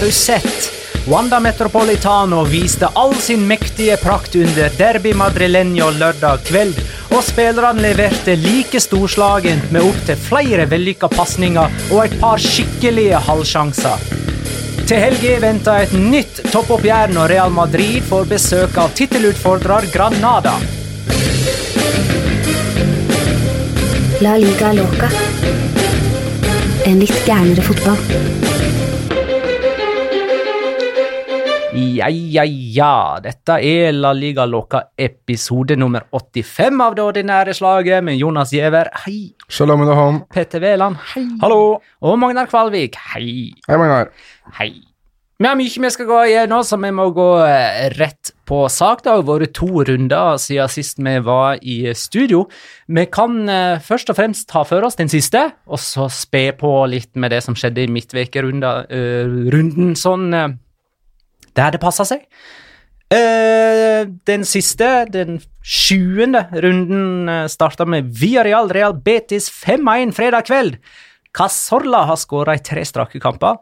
Har du sett? Wanda Metropolitano viste all sin mektige prakt under Derby Madrileño lørdag kveld, og spillerne leverte like storslagent med opptil flere vellykka pasninger og et par skikkelige halvsjanser. Til helga venter et nytt toppoppgjør når Real Madrid får besøk av tittelutfordrer Granada. La liga loca. En litt gærnere fotball. Ja, ja, ja. Dette er La Liga Loca episode nummer 85 av det ordinære slaget med Jonas Giæver. Hei. Shalom alaikum. Petter Wæland. Hei. Hallo. Og Magnar Kvalvik. Hei. Hei, Magnar. Hei. Vi har mye vi skal gå igjennom, så vi må gå eh, rett på sak. Det har vært to runder siden sist vi var i studio. Vi kan eh, først og fremst ta for oss den siste, og så spe på litt med det som skjedde i midtvekerunden, sånn eh, der det passa seg. Uh, den siste, den sjuende runden, uh, starta med Villarreal Real Betis 5-1 fredag kveld. Casorla har skåra i tre strake kamper.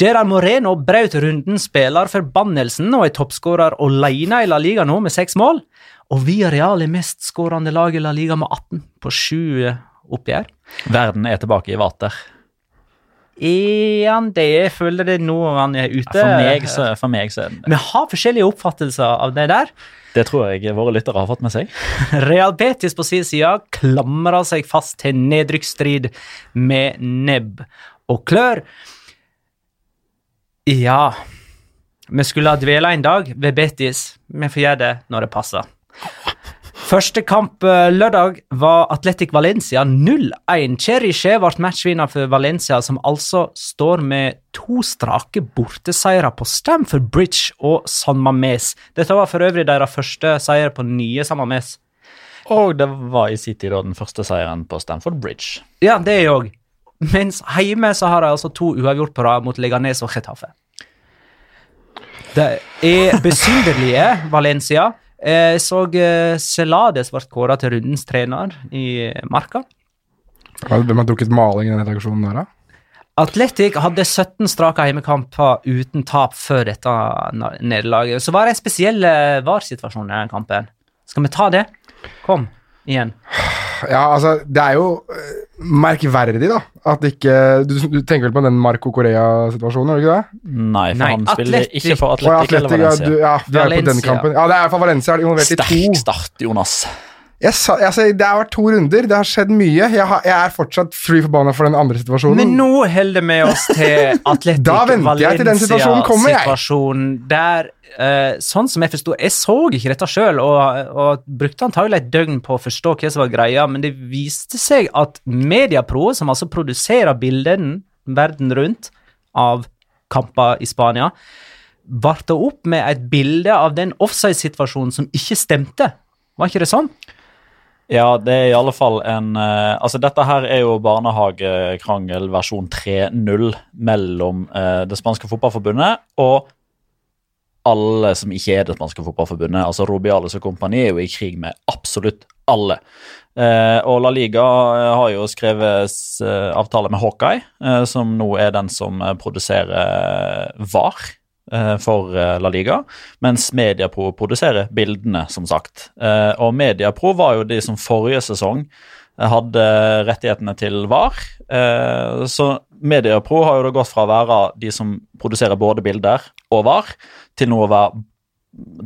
Gerard Moreno brøt spiller spillerforbannelsen og er toppskårer alene i La Liga nå med seks mål. Og Villarreal er mestskårende lag i La Liga med 18 på sju eh, oppgjør. Verden er tilbake i vater. Er han det? Jeg føler det nå han er ute. For meg så, for meg så er det Vi har forskjellige oppfattelser av det der. Det tror jeg våre lyttere har fått med seg. Real Betis på sin side klamrer seg fast til nedrykksstrid med nebb og klør. Ja Vi skulle ha dvela en dag ved Betis. Vi får gjøre det når det passer. Første kamp eh, lørdag var Atletic Valencia 0-1. Cheriche ble matchvinner for Valencia, som altså står med to strake borteseire på Stamford Bridge og San Mames. Dette var for øvrig deres første seier på nye San Mames. Og det var i sin tid den første seieren på Stamford Bridge. Ja, det er jeg òg. Mens hjemme så har de altså to uavgjort på rad mot Leganes og Getafe. Det er besynderlige Valencia. Jeg så eh, Celades ble kåra til rundens trener i Marka. Hvem har drukket maling i denne redaksjonen der, da? Atletic hadde 17 strake hjemmekamper uten tap før dette nederlaget. Så var det en spesiell eh, VAR-situasjon i den kampen. Skal vi ta det? Kom, igjen. Ja, altså, det er jo eh, merkverdig, da. At ikke Du, du tenker vel på den Marco Korea-situasjonen, gjør du ikke det? Nei, for Nei, han spiller ikke for Atletic eller Valencia. ja, Valencia. du, ja, vi er på den kampen. Ja, det er iallfall Valencia er involvert i to. Sterk start, Jonas. Sa, altså, det har vært to runder, det har skjedd mye. Jeg, har, jeg er fortsatt free forbanna for den andre situasjonen. Men nå holder vi oss til Atletic. Valencia-situasjonen der uh, Sånn som jeg forsto Jeg så ikke dette sjøl, og, og brukte antagelig et døgn på å forstå hva som var greia, men det viste seg at Mediapro, som altså produserer bildene verden rundt av kamper i Spania, varte opp med et bilde av den offside-situasjonen som ikke stemte. Var ikke det sånn? Ja, det er i alle fall en uh, Altså, dette her er jo barnehagekrangel versjon 3.0 mellom uh, det spanske fotballforbundet og alle som ikke er det spanske fotballforbundet. Altså Robiales og kompani er jo i krig med absolutt alle. Uh, og La Liga har jo skrevet avtale med Hawkeye, som nå er den som produserer VAR for eh, La Liga, mens Mediapro produserer bildene, som sagt. Eh, og Mediapro var jo de som forrige sesong eh, hadde rettighetene til VAR. Eh, så Mediapro har jo da gått fra å være de som produserer både bilder og VAR, til nå å være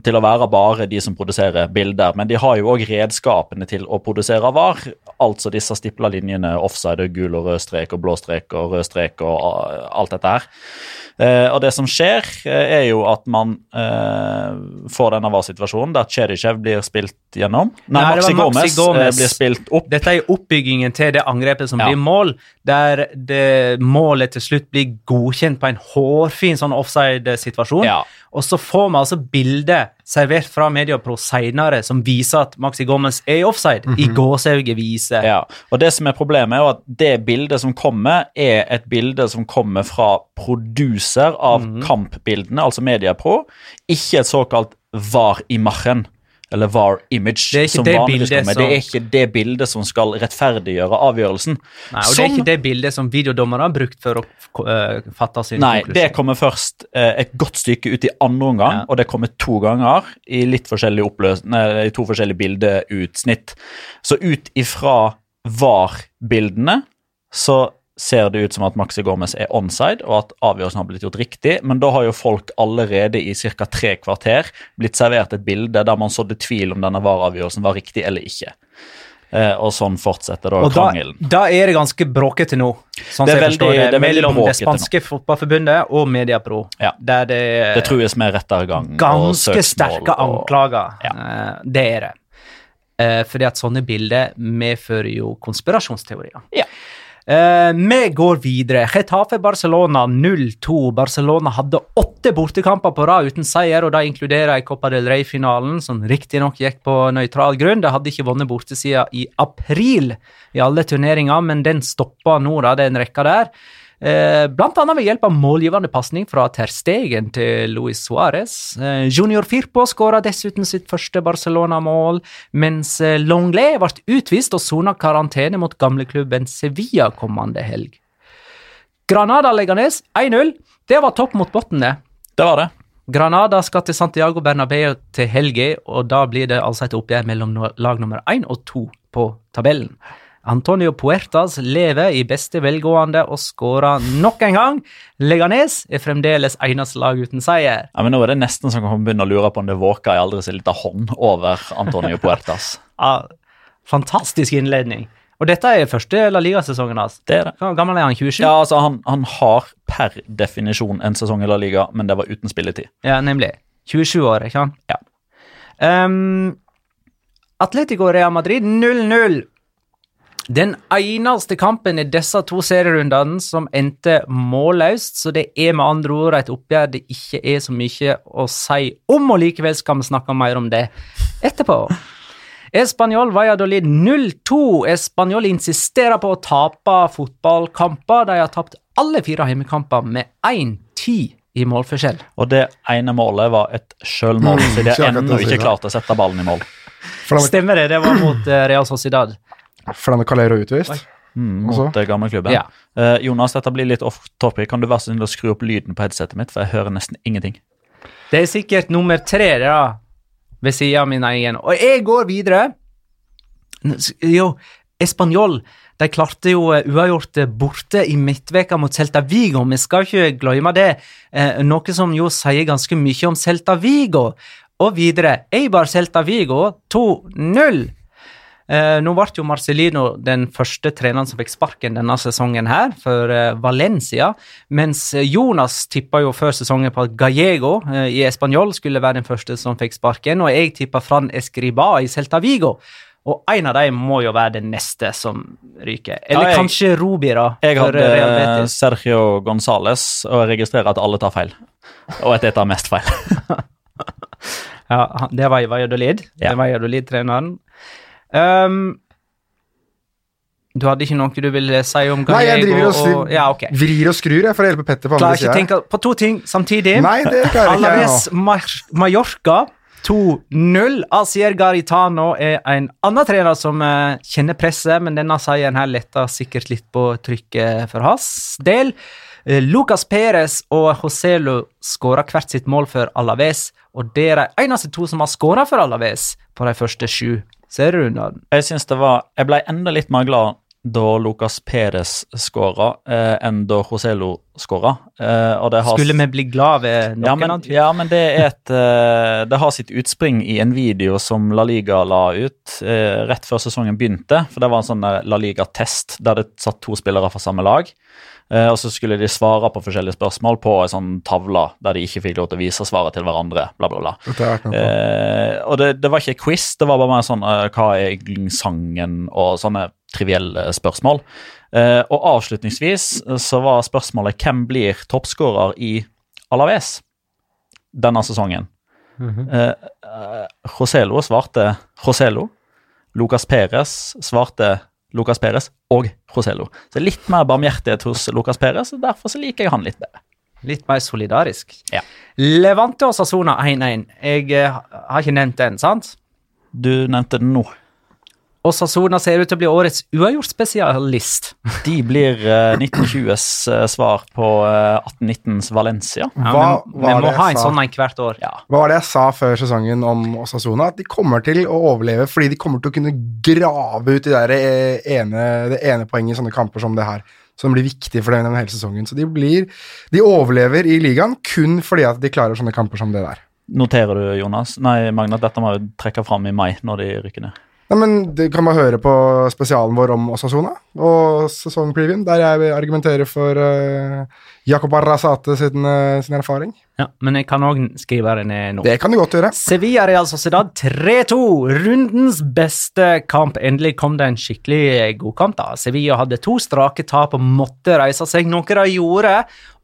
til å være bare de som produserer bilder, men de har jo òg redskapene til å produsere VAR. Altså disse stipla linjene, offside, gul og rød strek og blå strek og rød strek og uh, alt dette her. Eh, og det som skjer, eh, er jo at man eh, får denne VAR-situasjonen der Cherichev blir spilt gjennom. Nei, Nei, Maxi Gomez, Maxi Gomez. eh, blir spilt opp. Dette er oppbyggingen til det angrepet som Ja. blir mål, der det målet til slutt blir godkjent på en hårfin sånn offside-situasjon. Ja. Og så får vi altså bilde servert fra Mediapro senere som viser at Maxi Gomez er i offside. I gåsehauget viser. Ja, og det som er Problemet er jo at det bildet som kommer, er et bilde som kommer fra produser av Mhm. kampbildene, altså Mediapro, ikke et såkalt VAR-imagen. Eller VAR-image. Det er ikke som det bildet som- Det er ikke det bildet som skal rettferdiggjøre avgjørelsen. Nei, og det er ikke det bildet som videodommerne har brukt for å uh, fatte sin Nei, konklusjon. det kommer først uh, et godt stykke ut i andre omgang, Ja. og det kommer to ganger i litt forskjellig oppløs nei, i to forskjellige bildeutsnitt. Så ut ifra VAR-bildene så ser det ut som at Maxi Gomez er onside, og at avgjørelsen har blitt gjort riktig, men da har jo folk allerede i ca. tre kvarter blitt servert et bilde der man sådde tvil om denne VAR-avgjørelsen var riktig eller ikke. Eh, og sånn fortsetter da Og da, krangelen. da er det ganske bråkete nå, sånn Det er veldig- det, det er mellom det spanske nå. fotballforbundet og Mediapro. Ja. Der det, Det trues med rettergang ganske sterke og- anklager. Ja. Eh, Det er det. Eh, Fordi at sånne bilder medfører jo konspirasjonsteorier. Ja. Eh, vi går videre. Getafe Barcelona 0-2. Barcelona hadde åtte bortekamper på rad uten seier, og da inkluderer jeg Copa del Rey-finalen, som riktignok gikk på nøytral grunn. De hadde ikke vunnet bortesida i april i alle turneringer, men den stoppa nå, da, Det er en rekke der. Eh, blant annet ved hjelp av målgivende pasning fra Ter Stegen til Luis Suárez. Eh, Junior Firpo skåra dessuten sitt første Barcelona-mål, mens eh, Longley ble utvist og sona karantene mot gamleklubben Sevilla kommende helg. Granada-Leganes 1-0. Det var topp mot bunnen, det. Det var det. Granada skal til Santiago Bernabeu til helga, og da blir det altså et oppgjør mellom lag nummer én og to på tabellen. Antonio Puertas lever i beste velgående og skårer nok en gang. Leganes er fremdeles eneste lag uten seier. Ja, men Nå er det nesten så man kan begynne å lure på om det våker ei aldri så lita hånd over Antonio Puertas. Ja, fantastisk innledning. Og dette er første La Liga-sesongen hans. Det er det. Hvor gammel er han? 27? Ja, altså han, han har per definisjon en sesong i La Liga, men det var uten spilletid. Ja, nemlig. 27 år, ikke sant? Ja. Um, Atletico Real Madrid 0-0. Den eneste kampen i disse to serierundene som endte målløst, så det er med andre ord et oppgjør det ikke er så mye å si om, og likevel skal vi snakke mer om det etterpå. Español Valladolid 0-2. Español insisterer på å tape fotballkamper. De har tapt alle fire hjemmekamper med 1-10 i målforskjell. Og det ene målet var et sjølmål, så de Mm, har ennå ikke klart å sette ballen i mål. Stemmer det, det var mot eh, Real Sociedad. Flanne Calero utvist. Mm, mot eh, gamleklubben. Ja. Uh, Jonas, dette blir litt off topic. Kan du være så snill å skru opp lyden på headsetet mitt, for jeg hører nesten ingenting. Det er sikkert nummer tre da, ved siden av min egen. Og jeg går videre. Jo, Español de klarte jo eh, uavgjort borte i midtveka mot Celta Vigo. Vi skal ikke glemme det, eh, noe som jo sier ganske mye om Celta Vigo. Og videre, Eibar Celta Vigo 2-0. Eh, nå ble jo Marcelino den første treneren som fikk sparken denne sesongen her, for eh, Valencia, mens Jonas tippa jo før sesongen på at Gallego eh, i Español skulle være den første som fikk sparken, og jeg tippa Fran Escriba i Celta Vigo. Og en av dem må jo være den neste som ryker. Eller Ja, jeg- kanskje Rubi, da. Jeg hadde Sergio Gonzales, og jeg registrerer at alle tar feil. Og at jeg tar mest feil. Ja, det var Valladolid. Ja. Det var Valladolid-treneren. Um, du hadde ikke noe du ville si om Nei, jeg driver og, og, skrur- Ja, okay. vrir og skrur jeg, for å hjelpe Petter på andre Klarer ikke å tenke på to ting samtidig. Nei, det klarer ikke jeg Alaves nå. Mallorca 2-0. Asier Garitano er en annen trener som eh, kjenner presset, men denne seieren her letter sikkert litt på trykket for hans del. Eh, Lucas Perez og Joselo skåra hvert sitt mål for Alaves, og det er de eneste to som har skåra for Alaves på de første sju serierundene. Jeg synes det var Jeg ble enda litt mer glad da Lucas Perez skåra, eh, enn da Joselo skåra. Eh, har Skulle vi bli glad ved noen ja men, dem? ja, men det er et eh, Det har sitt utspring i en video som La Liga la ut eh, rett før sesongen begynte. For det var en sånn La Liga-test der det satt to spillere fra samme lag. Eh, og så skulle de svare på forskjellige spørsmål på en sånn tavle der de ikke fikk lov til å vise svaret til hverandre. bla bla bla. På. Eh, og det, det var ikke quiz, det var bare mer sånn eh, hva er sangen, og sånne trivielle spørsmål. Eh, og avslutningsvis eh, så var spørsmålet hvem blir toppskårer i Alaves denne sesongen? eh, eh, Joselo svarte Joselo. Lucas Perez svarte Lucas Perez og Joselo. Så litt mer barmhjertighet hos Lucas Perez, og derfor så liker jeg han litt bedre. Litt mer solidarisk. Ja. Levante og Sassona 1-1. Jeg eh, har ikke nevnt den, sant? Du nevnte den nå. Og Sassona ser ut til å bli årets uavgjort-spesialist. De blir uh, 1920s uh, svar på uh, 1819s Valencia. Ja, Hva vi må ha en sa? sånn en hvert år. Ja. Hva var det jeg sa før sesongen om Osasuna? At de kommer til å overleve fordi de kommer til å kunne grave ut de der eh, ene, det ene poenget i sånne kamper som det her. Som blir viktig for dem gjennom hele sesongen. Så de, blir, de overlever i ligaen kun fordi at de klarer sånne kamper som det der. Noterer du, Jonas? Nei, Magne, dette må vi trekke fram i mai, når de rykker ned. Nei, men Du kan bare høre på spesialen vår om Osasona og sesongpreviewen, der jeg argumenterer for uh, Jakob Arrazate sin, uh, sin erfaring. Ja, men jeg kan òg skrive det ned nå. Det kan du godt gjøre. Sevilla Real Sociedad 3-2. Rundens beste kamp. Endelig kom det en skikkelig god kamp. da. Sevilla hadde to strake tap og måtte reise seg, noe de gjorde.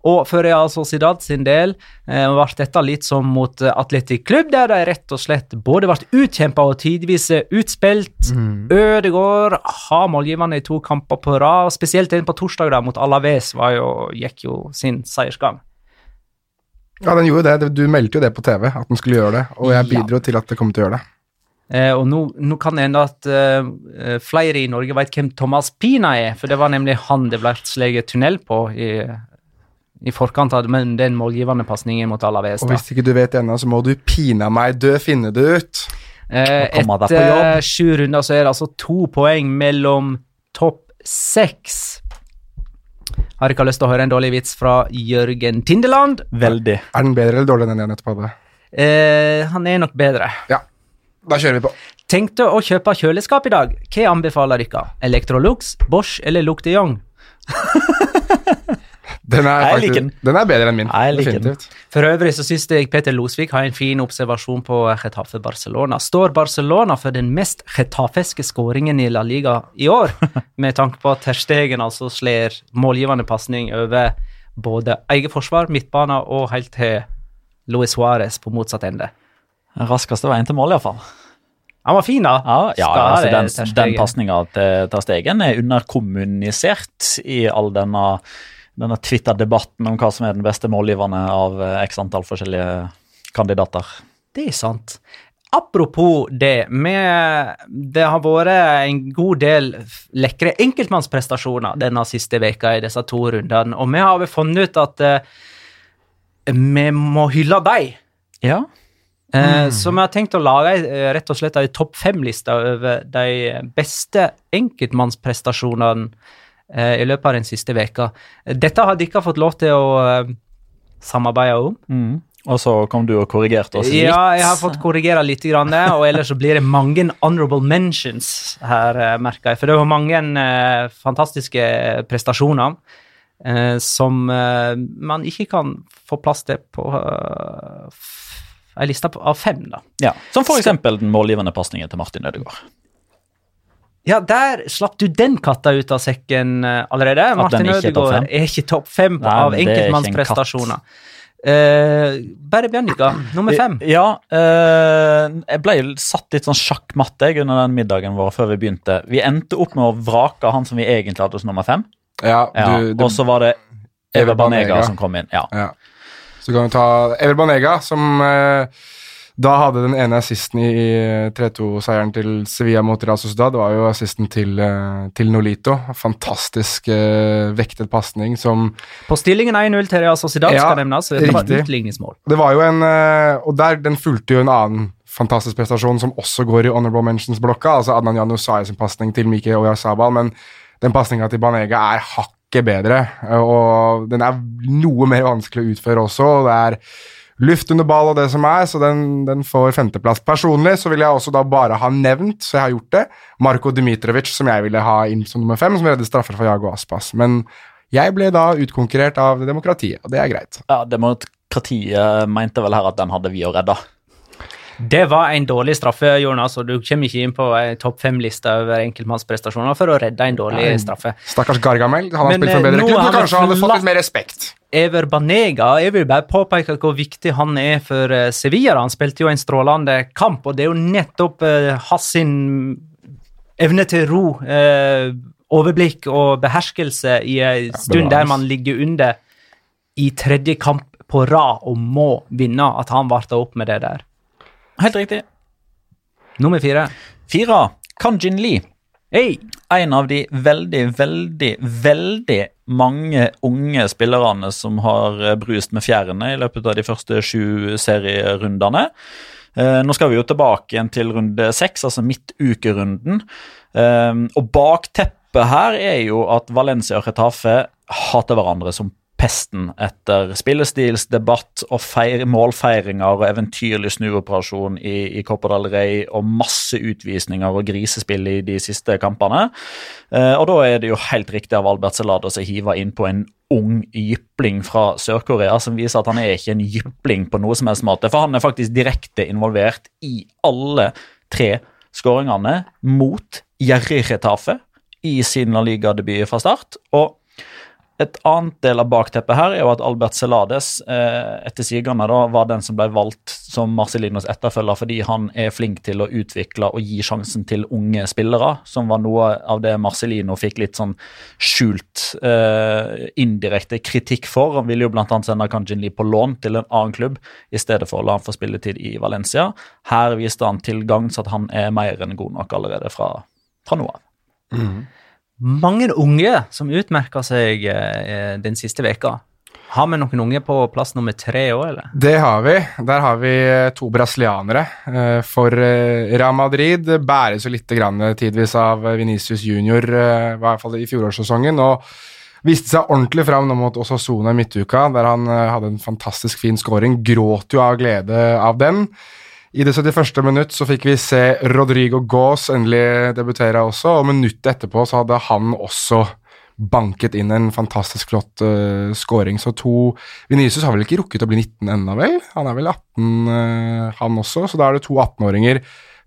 Og for Real Sociedad sin del eh, ble dette litt som mot eh, Atletic Klubb, der de rett og slett både ble utkjempa og tidvis utspilt. utspilt. Ødegård har målgivende i to kamper på rad, og spesielt den på torsdag da, mot Alaves var jo, gikk jo sin seiersgang. Ja, den gjorde det. Du meldte jo det på TV, at den skulle gjøre det. Og jeg Ja. bidro til at det kom til å gjøre det. Eh, og nå, nå kan det hende at eh, eh, flere i Norge vet hvem Thomas Pina er, for det var nemlig han det ble sleget tunnel på i, i forkant av men den målgivende pasningen mot Alaves. Og hvis ikke du vet det ennå, så må du pina meg dø finne det ut. Eh, etter sju runder så er det altså to poeng mellom topp seks. Har ikke lyst til å høre en dårlig vits fra Jørgen Tindeland. Veldig. Er den bedre eller dårligere enn den jeg nettopp hadde? Eh, han er nok bedre. Ja, da kjører vi på. Tenkte å kjøpe kjøleskap i dag. Hva anbefaler dere? Electrolux, Bosch eller Luc de Jong? Den er, faktisk, like den. den er bedre enn min. Jeg liker den. For øvrig så syns jeg Peter Losvik har en fin observasjon på Getafe Barcelona. Står Barcelona for den mest getafeske skåringen i La Liga i år, med tanke på at Terstegen altså slår målgivende pasning over både eget forsvar, midtbane og helt til Luis Suárez på motsatt ende. Den raskeste veien til mål, iallfall. Han var fin, da. Ja, ja altså den, den pasninga til Terstegen er underkommunisert i all denne, denne Twitter-debatten om hva som er den beste målgiverne av eh, x antall forskjellige kandidater. Det er sant. Apropos det, med, det har vært en god del lekre enkeltmannsprestasjoner denne siste veka i disse to rundene, og vi har vel funnet ut at eh, vi må hylle dem. Ja. Eh, Så vi har tenkt å lage rett og slett ei topp fem-liste over de beste enkeltmannsprestasjonene i løpet av den siste veka. Dette har dere fått lov til å eh, samarbeide om. Mm. Og så kom du og korrigerte oss litt. Ja, jeg har fått korrigere litt, og ellers så blir det mange honorable mentions her, eh, merker jeg. For det var mange eh, fantastiske prestasjoner eh, som eh, man ikke kan få plass til på ei liste av fem, da. Ja. Som for eksempel den målgivende pasningen til Martin Ødegaard. Ja, der slapp du den katta ut av sekken eh, allerede. At Martin Ødegaard er ikke topp fem Nei, av er enkeltmannsprestasjoner. Uh, bare Bjørnika, nummer fem. Ja, uh, jeg ble satt litt sånn sjakkmatt under den middagen vår før vi begynte. Vi endte opp med å vrake han som vi egentlig hadde som nummer fem. Ja, Ja, du, det, og så var det Ever Ever Banega som kom inn. Ja. ja. Så kan vi ta Ever Banega, som eh, da hadde den ene assisten i eh, 3-2-seieren til Sevilla mot Real Sociedad. Det var jo assisten til, eh, til Nolito. Fantastisk uh, vektet pasning som På stillingen 1-0 til Real Sociedad Ja, skal nevnes. Det var riktig. utligningsmål. Det var jo en eh, Og der, den fulgte jo en annen fantastisk prestasjon som også går i honorable mentions-blokka. altså Adnan Janusai sin pasning til Mike Oyasabal, men den pasninga til Banega er hakket bedre. eh, Og den er noe mer vanskelig å utføre også. og Det er luft under ball og det som er, så den, den får femteplass. Personlig så vil jeg også da bare ha nevnt, så jeg har gjort det, Marko Dmitrovic, som jeg ville ha inn som nummer fem, som redder straffer for Jago Aspas. Men jeg ble da utkonkurrert av demokratiet, og det er greit. ja, Demokratiet mente vel her at den hadde vi å redde. Det var en dårlig straffe, Jonas, og du kommer ikke inn på en topp fem-liste over enkeltmannsprestasjoner for å redde en dårlig Nei. straffe. Stakkars Gargamel. Hadde Han Men, spilt for en eh, bedre klubb, har kanskje han hadde fått litt mer respekt. Ever Banega, jeg vil bare påpeke hvor viktig han er for eh, Sevilla. Han spilte jo en strålende kamp, og det er jo nettopp uh, hans evne til ro, uh, overblikk og beherskelse i en stund bevares. der man ligger under i tredje kamp på rad og må vinne, at han varta opp med det der. Helt riktig. Nummer fire. Fire. Kanjin Lee. Hey. En av de veldig, veldig, veldig mange unge spillerne som har eh, brust med fjærene i løpet av de første sju serierundene. Eh, nå skal vi jo tilbake igjen til runde seks, altså midtukerunden. Eh, og bakteppet her er jo at Valencia og Retafe hater hverandre som pesten etter spillestilsdebatt og feir, målfeiringer og eventyrlig snuoperasjon i, i Copa del Rey og masse utvisninger og grisespill i de siste kampene. Eh, og da er det jo helt riktig av Albert Celados å hive inn på en ung jypling fra Sør-Korea som viser at han er ikke en jypling på noe som helst måte, for han er faktisk direkte involvert i alle tre skåringene mot Jerry Retafe i sin La Liga-debut fra start. og et annet del av bakteppet her er jo at Albert Celades eh, etter sigerne da var den som ble valgt som Marcelinos etterfølger fordi han er flink til å utvikle og gi sjansen til unge spillere, som var noe av det Marcelino fikk litt sånn skjult eh, indirekte kritikk for. Han ville jo annet sende Kanjin Lee på lån til en annen klubb i stedet for å la han få spilletid i Valencia. Her viste han til så at han er mer enn god nok allerede fra, fra nå av. Mange unge som utmerker seg eh, den siste veka. Har vi noen unge på plass nummer tre òg, eller? Det har vi. Der har vi eh, to brasilianere. Eh, For eh, Real Madrid bæres jo litt grann tidvis av Venicius Junior, eh, i hvert fall i fjorårssesongen. og Viste seg ordentlig fram nå mot Osasuna i midtuka, der han eh, hadde en fantastisk fin scoring. Gråt jo av glede av den. I det 71. minutt så fikk vi se Rodrigo Gaas endelig debutere også, og minuttet etterpå så hadde han også banket inn en fantastisk flott uh, scoring. Så to Venicius har vel ikke rukket å bli 19 ennå, vel? Han er vel 18, uh, han også, så da er det to 18-åringer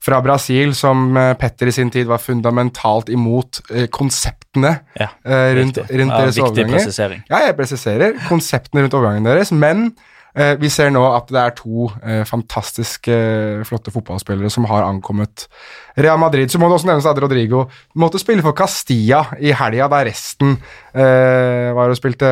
fra Brasil som uh, Petter i sin tid var fundamentalt imot eh, konseptene Ja, eh, rundt, rundt Ja, deres viktig overganger. presisering. Ja, jeg presiserer konseptene rundt overgangen deres, men eh, vi ser nå at det er to eh, fantastiske, eh, flotte fotballspillere som har ankommet Real Madrid. Så må det også nevnes at Rodrigo måtte spille for Castilla i helga, der resten eh, var og spilte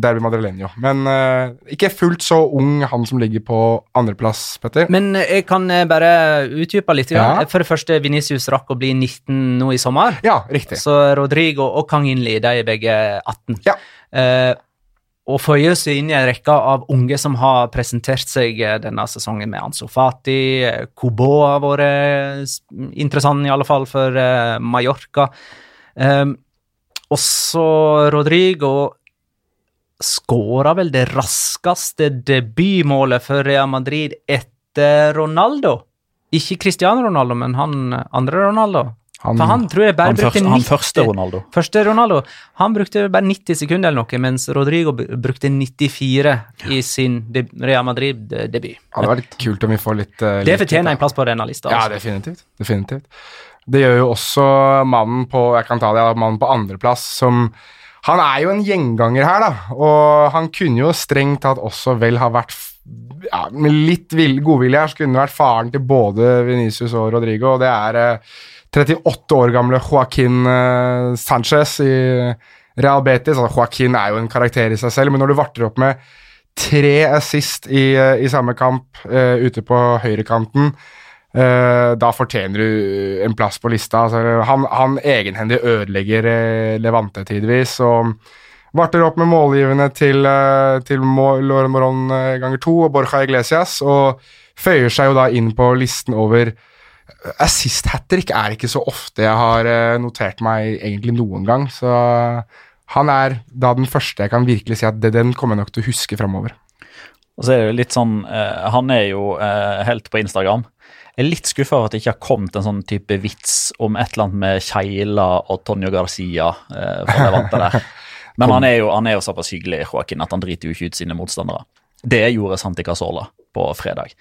Derby Madrileño. Men eh, ikke fullt så ung, han som ligger på andreplass, Petter. Men eh, jeg kan eh, bare utdype litt. Ja. For det første, Venicius rakk å bli 19 nå i sommer. Ja, riktig. Så Rodrigo og Kang Inli, de er begge 18. Ja. Eh, og føyer seg inn i en rekke av unge som har presentert seg eh, denne sesongen med Ansu Fati. eh, Kubo har vært eh, interessant, i alle fall, for Mallorca. Um, også Rodrigo skåra vel det raskeste debutmålet for Real Madrid etter Ronaldo. Ikke Cristiano Ronaldo, men han andre Ronaldo. Han- For han tror jeg bare Han, brukte første, 90 han første Ronaldo. Første Ronaldo. Han brukte bare 90 sekunder eller noe, mens Rodrigo brukte 94 i sin de Real Madrid-debut. Ja, det hadde litt kult om vi får litt uh, Det fortjener en plass på denne lista. Ja, altså. definitivt. definitivt. Det gjør jo også mannen på jeg kan ta det, mannen på andreplass, som Han er jo en gjenganger her, da, og han kunne jo strengt tatt også vel ha vært ja, Med litt godvilje her så kunne det vært faren til både Venicius og Rodrigo, og det er eh, 38 år gamle Joaquin eh, Sanchez i Real Betis. Altså, Joaquin er jo en karakter i seg selv, men når du varter opp med tre assist i, eh, i samme kamp uh, ute på høyrekanten, uh, da fortjener du en plass på lista. Altså, han, han egenhendig ødelegger uh, Levante tidvis. og Varter opp med målgivende til, til Moron ganger to og Borja Iglesias, og føyer seg jo da inn på listen over Assist hat trick er ikke så ofte jeg har eh, notert meg egentlig noen gang, så han er da den første jeg kan virkelig si at det, den kommer jeg nok til å huske framover. Og så er det jo litt sånn, uh, Han er jo uh, helt på Instagram. Jeg er litt skuffa over at det ikke har kommet en sånn type vits om et eller annet med Keila og Tonjo Garcia. Eh, fra Levante der. Men han er, jo, han er jo såpass hyggelig Joaquin, at han driter jo ikke ut sine motstandere. Det gjorde Santi Casola på fredag.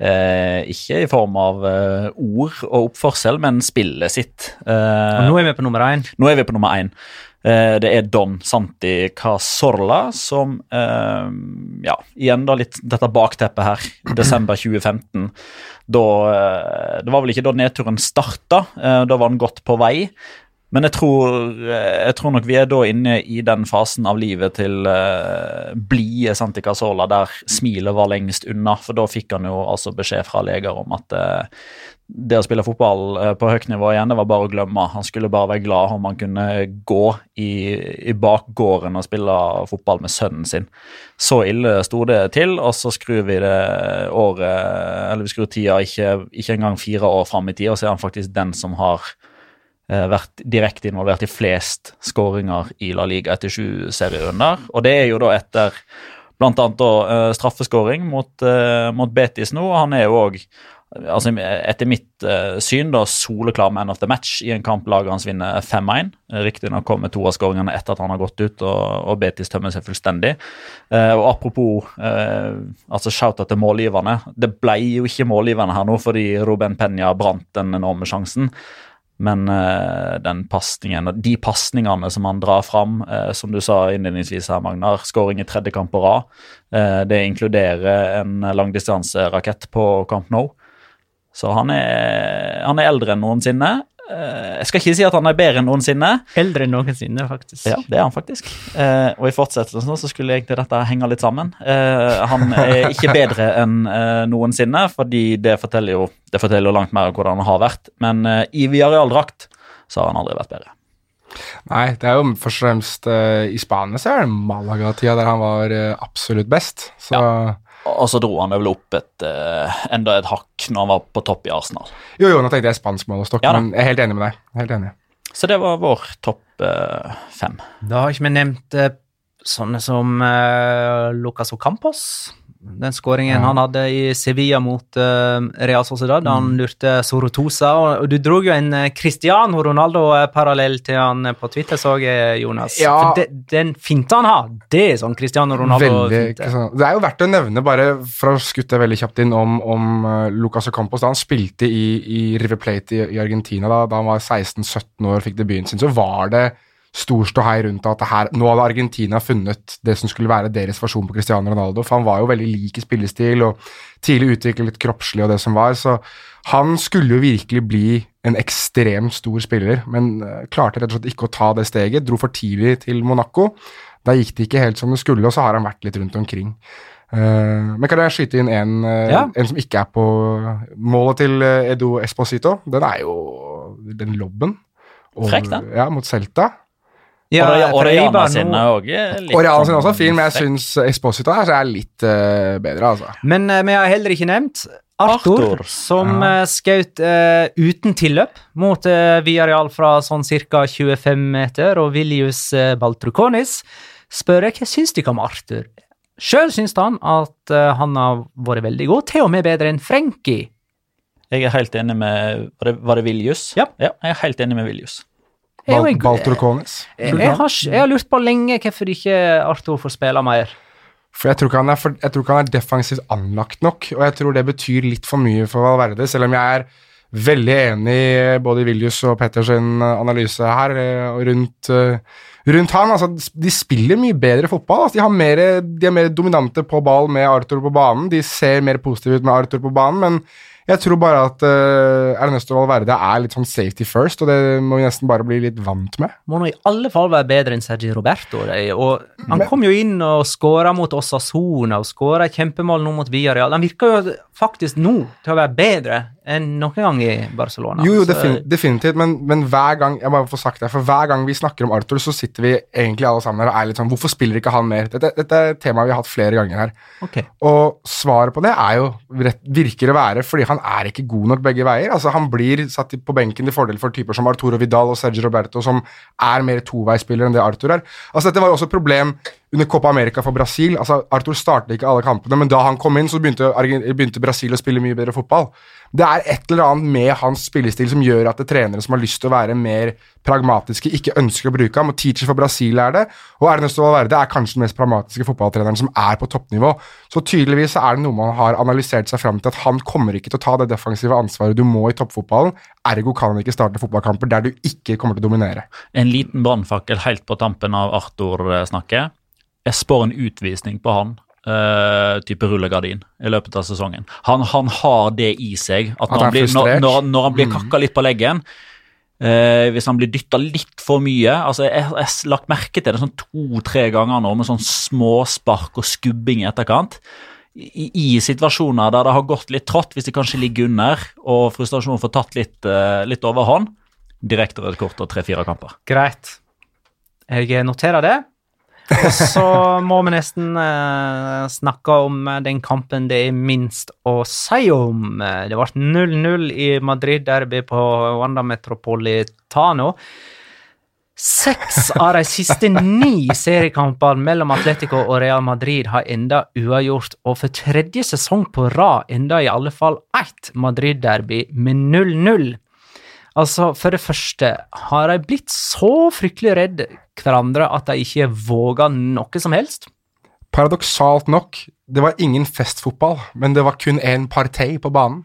Eh, ikke i form av eh, ord og oppførsel, men spillet sitt. Eh, Og nå er vi på nummer én. nå er vi på nummer én. Eh, det er Don Santi Casorla som eh, Ja, igjen da litt dette bakteppet her. Desember 2015. Da eh, Det var vel ikke da nedturen starta. Da var han godt på vei. Men jeg tror, eh, jeg tror nok vi er da inne i den fasen av livet til uh, blide Santi Casola der smilet var lengst unna. For da fikk han jo altså beskjed fra leger om at uh, det å spille fotball uh, på høyt nivå igjen, det var bare å glemme. Han skulle bare være glad om han kunne gå i, i bakgården og spille fotball med sønnen sin. Så ille sto det til, og så skrur vi det året Eller vi skrur tida ikke, ikke engang fire år fram i tid, og så er han faktisk den som har vært direkte involvert i flest skåringer i La Liga etter sju serierunder. Og det er jo da etter annet da, eh, straffeskåring mot, eh, mot Betis nå. og Han er jo òg altså, etter mitt uh, syn da soleklar man of the match i en kamp laget hans vinner 5-1. Riktignok kommer to av skåringene etter at han har gått ut og, og Betis tømmer seg fullstendig. Eh, og apropos eh, altså shout-out til målgiverne. Det ble jo ikke målgiverne her nå fordi Ruben Penya brant den enorme sjansen. Men eh, den pasningen, de pasningene som han drar fram, eh, som du sa innledningsvis her, Magnar, skåring i tredje kamp på rad, eh, det inkluderer en langdistanserakett på Camp Nou. Så han er, han er eldre enn noensinne. Eh, jeg skal ikke si at han er bedre enn noensinne. Eldre enn noensinne, faktisk. Ja, det er han faktisk. Eh, og i fortsettelsen så skulle egentlig dette henge litt sammen. Eh, han er ikke bedre enn eh, noensinne, fordi det forteller jo det forteller jo langt mer om hvordan han har vært. Men i Villarreal-drakt så har han aldri vært bedre. Nei, det er jo først og fremst i Spania så er det Malaga-tida der han var absolutt best. Så Og så dro han vel opp et, eh, enda et hakk når han var på topp i Arsenal. jo, jo, nå tenkte jeg spansk målestokk, Ja men jeg er helt enig med deg. Helt enig. Så det var vår topp eh, fem. Da har ikke vi nevnt eh, sånne som eh, Lucas Ocampos. Den skåringen Ja. han hadde i Sevilla mot uh, Real Sociedad. Mm. Han lurte Sorotosa. Og, du dro jo en eh, Cristiano Ronaldo-parallell til han eh, på Twitter, så jeg, Jonas. Ja. For de, den finta han har, det er sånn Cristiano Ronaldo-finte. Det er jo verdt å nevne, bare for å skutte veldig kjapt inn, om, om Lucas Ocampos. Da han spilte i, i River Plate i, i Argentina da, da han var 16-17 år og fikk debuten sin, så var det stor ståhei rundt at det her, nå hadde Argentina funnet det som skulle være deres versjon på Cristiano Ronaldo. For han var jo veldig lik i spillestil og tidlig utviklet kroppslig og det som var. Så han skulle jo virkelig bli en ekstremt stor spiller, men eh, klarte rett og slett ikke å ta det steget. Dro for tidlig til Monaco. Da gikk det ikke helt som det skulle, og så har han vært litt rundt omkring. Eh, men kan jeg skyte inn en, eh, Ja. en som ikke er på målet til Edu Edo Esposito? Den er jo den lobben. Frekk, den. Ja, mot Celta. Ja, og for Oriana Eibar sine òg er litt Og sin sånn også er fin, men jeg syns Esposito her er litt uh, bedre, altså. Men eh, vi har heller ikke nevnt Arthur, Arthur. som uh, skjøt uh, uten tilløp mot uh, Viareal fra sånn ca. 25 meter, og Viljus uh, Baltrukonis spør jeg hva syns dere om Arthur. Sjøl syns han at eh, han har vært veldig god, til og med bedre enn Frenkie. Jeg er helt enig med Var det, var det Viljus? Ja. Jeg er helt enig med Viljus. Bal Baltrokonis. jeg, jeg, har, jeg har lurt på lenge hvorfor ikke Arthur får spille mer. For jeg tror, ikke han er for, jeg tror ikke han er defensivt anlagt nok, og jeg tror det betyr litt for mye for Valverde, selv om jeg er veldig enig i både Viljus og Petters analyse her eh, rundt, eh, rundt han. Altså, de spiller mye bedre fotball. Altså, de, har mer, de er mer dominante på ball med Arthur på banen. De ser mer positive ut med Arthur på banen, men jeg tror bare at uh, Ernesto Valverde er litt sånn safety first, og det må vi nesten bare bli litt vant med. Må nå i alle fall være bedre enn Sergi Roberto. det, Og han kom jo inn og skåra mot Osasona og skåra kjempemål nå mot Villarreal. Han virker jo faktisk nå til å være bedre enn noen gang i Barcelona. Jo, jo, Så- defin definitivt, men, men hver gang jeg bare får sagt det, for hver gang vi snakker om Arthur, så sitter vi egentlig alle sammen her og er litt sånn Hvorfor spiller ikke han mer? Dette, dette er et tema vi har hatt flere ganger her. Ok. Og svaret på det er jo virker å være fordi han er ikke god nok begge veier. Altså Han blir satt på benken til fordel for typer som Arturo Vidal og Sergio Roberto, som er mer toveispillere enn det Arthur er. Altså Dette var jo også et problem under Copa America for Brasil. Altså Arthur startet ikke alle kampene, men da han kom inn, så begynte, begynte Brasil å spille mye bedre fotball. Det er et eller annet med hans spillestil som gjør at det trenere som har lyst til å være mer pragmatiske, ikke ønsker å bruke ham. og Teacher for Brasil er det, og Ernesto Valverde er kanskje den mest pragmatiske fotballtreneren som er på toppnivå. Så tydeligvis er det noe man har analysert seg fram til at han kommer ikke til å ta det defensive ansvaret du må i toppfotballen. Ergo kan han ikke starte fotballkamper der du ikke kommer til å dominere. En liten brannfakkel helt på tampen av Arthur-snakket. Jeg spår en utvisning på han. Uh, type rullegardin i løpet av sesongen. Han, han har det i seg. At At når, han blir, når, når, når han blir kakka litt på leggen eh, Hvis han blir dytta litt for mye altså Jeg har lagt merke til det sånn to-tre ganger nå med sånn småspark og skubbing i etterkant. I, I situasjoner der det har gått litt trått, hvis de kanskje ligger under og frustrasjonen får tatt litt, eh, litt overhånd, direkte rødt kort og tre-fire kamper. Greit. Jeg noterer det. Så må vi nesten eh, snakke om eh, den kampen det er minst å si om. Eh, Det ble 0-0 i Madrid-derby på Wanda Metropolitano. Seks av de siste ni seriekampene mellom Atletico og Real Madrid har enda uavgjort, og for tredje sesong på rad enda i alle fall ett Madrid-derby med 0-0. Altså, for det første, har de blitt så fryktelig redd hverandre at de ikke våga noe som helst? Paradoksalt nok, det var ingen festfotball, men det var kun én partei på banen.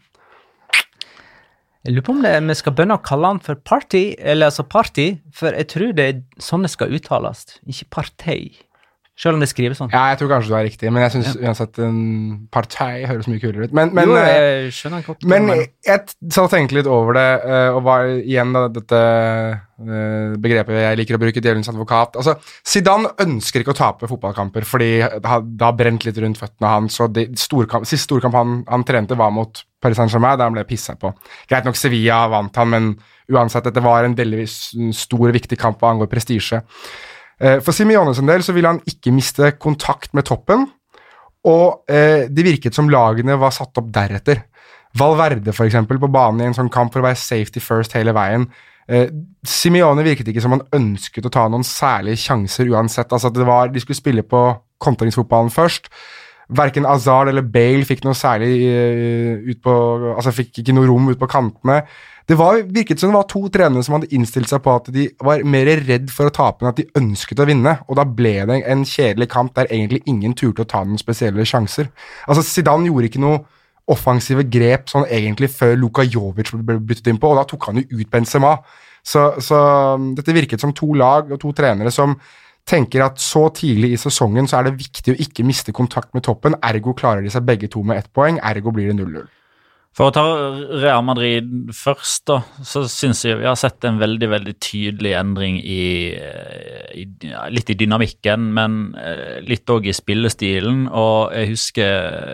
Jeg lurer på om det, vi skal begynne å kalle han for party, eller altså party, for jeg tror det er sånn det skal uttales, ikke partei. Selv om det skrives sånn. Ja, jeg tror kanskje du er riktig, men jeg syns uansett en partei høres mye kulere ut. Men, men, jo, eh, jeg skjønner godt. Men men, jeg satt og tenkte litt over det, eh, og var igjen da, dette eh, begrepet jeg liker å bruke, djevelens advokat. Altså, Zidane ønsker ikke å tape fotballkamper, fordi det har, brent litt rundt føttene hans. og storkamp, Siste storkamp han, han trente, var mot Paris Saint-Germain, der han ble pissa på. Greit nok, Sevilla vant han, men uansett, dette var en veldig stor, viktig kamp hva angår prestisje. Eh, For Simione sin del så ville han ikke miste kontakt med toppen, og eh, det virket som lagene var satt opp deretter. Valverde eksempel, på banen i en sånn kamp for å være safety first hele veien. Eh, Simione virket ikke som han ønsket å ta noen særlige sjanser uansett. Altså det var, De skulle spille på kontringsfotballen først. Verken Azar eller Bale fikk noe særlig eh, ut på Altså fikk ikke noe rom ut på kantene. Det var, virket som det var to trenere som hadde innstilt seg på at de var mer redd for å tape enn at de ønsket å vinne, og da ble det en kjedelig kamp der egentlig ingen turte å ta noen spesielle sjanser. Altså Zidane gjorde ikke noe offensive grep sånn egentlig før Luka Jovic ble byttet inn på, og da tok han jo ut Benzema. Så, så um, dette virket som to lag og to trenere som tenker at så tidlig i sesongen så er det viktig å ikke miste kontakt med toppen, ergo klarer de seg begge to med ett poeng, ergo blir det 0-0. For å ta Real Madrid først, da, så syns jeg vi har sett en veldig veldig tydelig endring i, i Litt i dynamikken, men eh, litt òg i spillestilen. Og jeg husker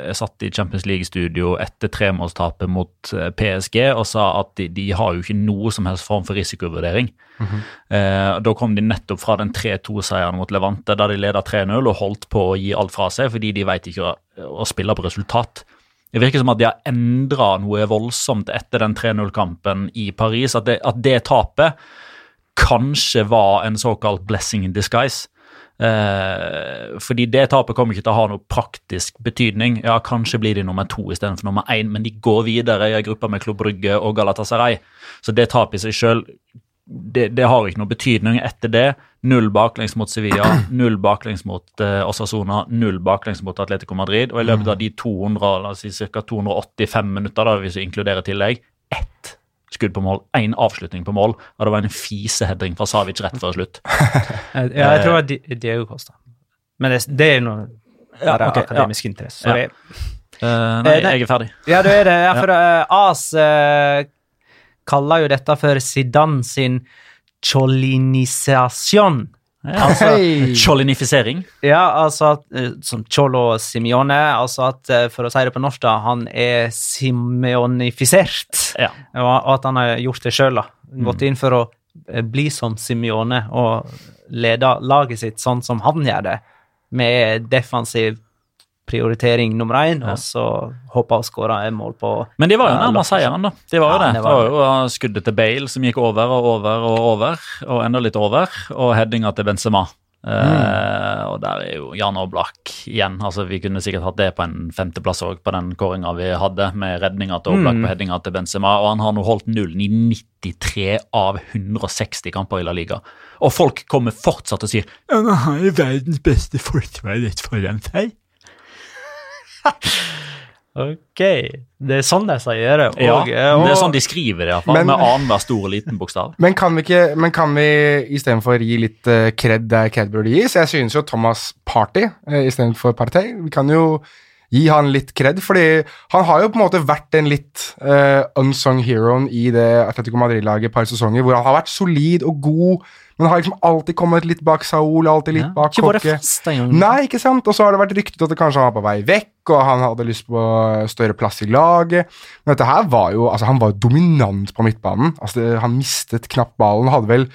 jeg satt i Champions League-studio etter tremålstapet mot eh, PSG og sa at de, de, har jo ikke noe som helst form for risikovurdering. Mm -hmm. eh, da kom de nettopp fra den 3-2-seieren mot Levante, da de leda 3-0 og holdt på å gi alt fra seg fordi de veit ikke å, å spille på resultat. Det virker som at de har endra noe voldsomt etter den 3-0-kampen i Paris. At det, at det, tapet kanskje var en såkalt blessing in disguise. Eh, fordi det tapet kommer ikke til å ha noe praktisk betydning. Ja, Kanskje blir de nummer to istedenfor nummer én, men de går videre i en gruppe med Klubb Brygge og Galatasaray. Så det tapet i seg sjøl det, det, har ikke noe betydning etter det. Null baklengs mot Sevilla, null baklengs mot uh, Osasona, null baklengs mot Atletico Madrid. Og i løpet av de 200, la oss si ca. 285 minutter, da, hvis vi inkluderer tillegg, ett skudd på mål, én avslutning på mål, og det var en fisehedring fra Savic rett før slutt. ja, jeg tror det var Diego Costa. Men det, det er noe ja, okay, akademisk ja. interesse. Sorry. Ja. Uh, nei, jeg er ferdig. Ja, du er det. Ja, for uh, AS uh, kaller jo dette for Zidane sin cholinisasjon. Altså, Cholinifisering? Ja, altså eh, som Cholo Simione. Altså at, eh, for å si det på norsk, da, han er simionifisert. Ja. Og at han har gjort det sjøl. Gått inn for å eh, bli som Simione og lede laget sitt sånn som han gjør det, med defensiv prioritering nummer én, ja. og så hoppa og skåra et mål på Men de var jo nærmere seieren, da. De var jo det. Det var jo uh, skuddet til Bale som gikk over og over og over, og enda litt over, og headinga til Benzema. Uh, mm. og der er jo Jan Oblak igjen. altså Vi kunne sikkert hatt det på en femteplass òg, på den kåringa vi hadde, med redninga til Oblak mm. på headinga til Benzema. Og han har nå holdt nullen i 93 av 160 kamper i La Liga. Og folk kommer fortsatt og sier ja, han har verdens beste forsvar rett foran seg. Ok. Det er sånn de sier det. Og, ja, og, det er sånn de skriver det, iallfall. Med annenhver stor og liten bokstav. Men kan vi, ikke, men kan vi istedenfor gi litt kred cred der kred burde gis? Jeg synes jo Thomas Party uh, istedenfor Partey. Vi kan jo gi han litt kred, fordi han har jo på en måte vært en litt uh, unsung heroen i det Atletico Madrid-laget et par sesonger, hvor han har vært solid og god men har liksom alltid kommet litt bak Saul, alltid litt ja, bak Kokke. Nei, ikke sant? Og så har det vært ryktet at det kanskje han var på vei vekk, og han hadde lyst på større plass i laget. Men dette her var jo Altså, han var dominant på midtbanen. Altså, det, Han mistet knapt ballen. Hadde vel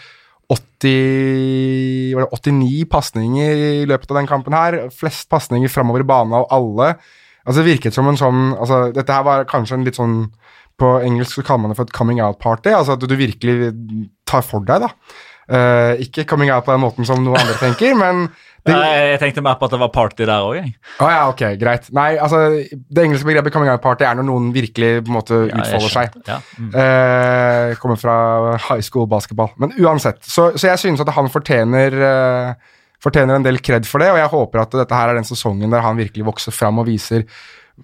80, var det 89 pasninger i løpet av den kampen her. Flest pasninger framover i banen av alle. Altså, det virket som en sånn altså, Dette her var kanskje en litt sånn På engelsk så kaller man det for et coming out-party. Altså at du virkelig tar for deg, da. Uh, ikke coming out på den måten som noen andre tenker, men det... Nei, Jeg tenkte mer på at det var party der òg. Oh, ja, ok, greit. Nei, altså, Det engelske begrepet coming out-party er når noen virkelig på en måte ja, utfolder seg. Ja. Mm. Uh, kommer fra high school basketball. Men uansett, så, så jeg synes at han fortjener uh, fortjener en del kred for det, og jeg håper at dette her er den sesongen der han virkelig vokser fram og viser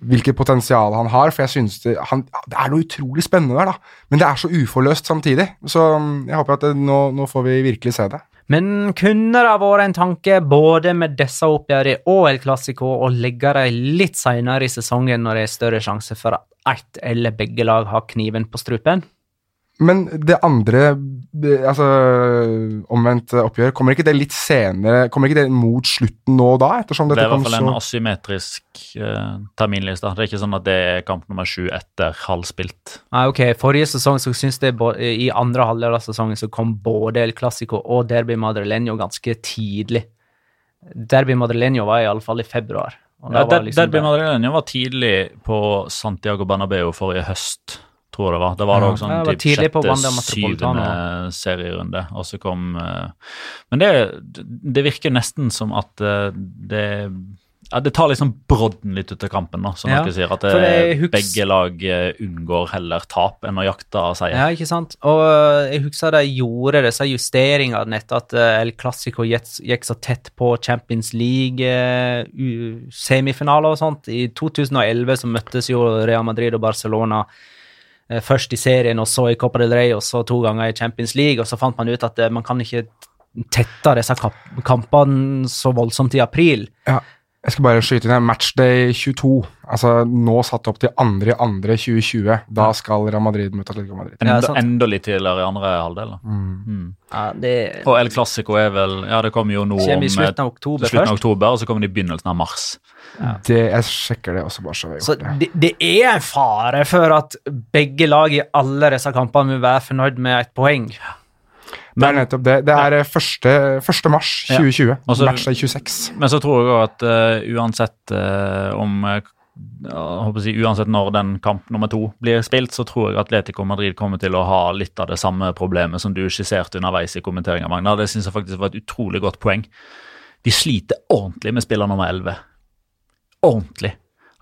hvilket potensial han har. For jeg synes det, han, det, er noe utrolig spennende der, da. Men det er så uforløst samtidig. Så um, jeg håper at det, nå, nå, får vi virkelig se det. Men kunne det vært en tanke både med disse oppgjørene og El Clásico å legge dem litt senere i sesongen når det er større sjanse for at ett eller begge lag har kniven på strupen? Men det andre, altså omvendt oppgjør, kommer ikke det litt senere? Kommer ikke det mot slutten nå da? ettersom dette Det er i hvert fall en asymmetrisk uh, terminliste. Det er ikke sånn at det er kamp nummer sju etter halvspilt. Nei, ok. Forrige sesong så syns jeg i andre halvdel av sesongen så kom både El Clásico og Derby Madrileño ganske tidlig. Derby Madrileño var iallfall i februar. Ja, der, liksom Derby Madrileño var tidlig på Santiago Banabeu forrige høst tror jeg det var. Det var da også sånn typ sjette, syvende serierunde, og så kom uh, Men det, det, virker nesten som at uh, det ja, Det tar liksom brodden litt ut av kampen, da, som ja, dere sier. At det, begge lag unngår heller tap enn å jakte seier. Ja, ikke sant. Og jeg husker de gjorde disse justeringene etter at El Clásico gikk, så tett på Champions League-semifinaler og sånt. I 2011 så møttes jo Real Madrid og Barcelona Eh, først i serien, og så i Copa del Rey, og så to ganger i Champions League. Og så fant man ut at eh, man kan ikke tette disse kampene så voldsomt i april. Ja. Jeg skal bare skyte inn en matchday 22. Altså nå satt opp til andre i andre 2020. Da skal Real Madrid møte Atletico Madrid. Ja, Enda, enda litt tidligere i andre halvdel. Mm. Mm. Ja, det Og El Clásico er vel Ja, det kommer jo nå om i eh, slutten av oktober slutten av først. oktober, og så kommer det i begynnelsen av mars. Det, jeg sjekker det også, bare så vi har Så gjort det. det, det er en fare for at begge lag i alle disse kampene vil være fornøyd med et poeng. Det er nettopp det. Det er eh, første, første mars Ja. 2020. Altså- Match er 26. Men så tror jeg òg at uh, uansett uh, om uh, si, Uansett når den kamp nummer to blir spilt, så tror jeg Atletico Madrid kommer til å ha litt av det samme problemet som du skisserte underveis i kommenteringa, Magna. Det syns jeg faktisk var et utrolig godt poeng. De sliter ordentlig med spiller nummer 11. Ordentlig.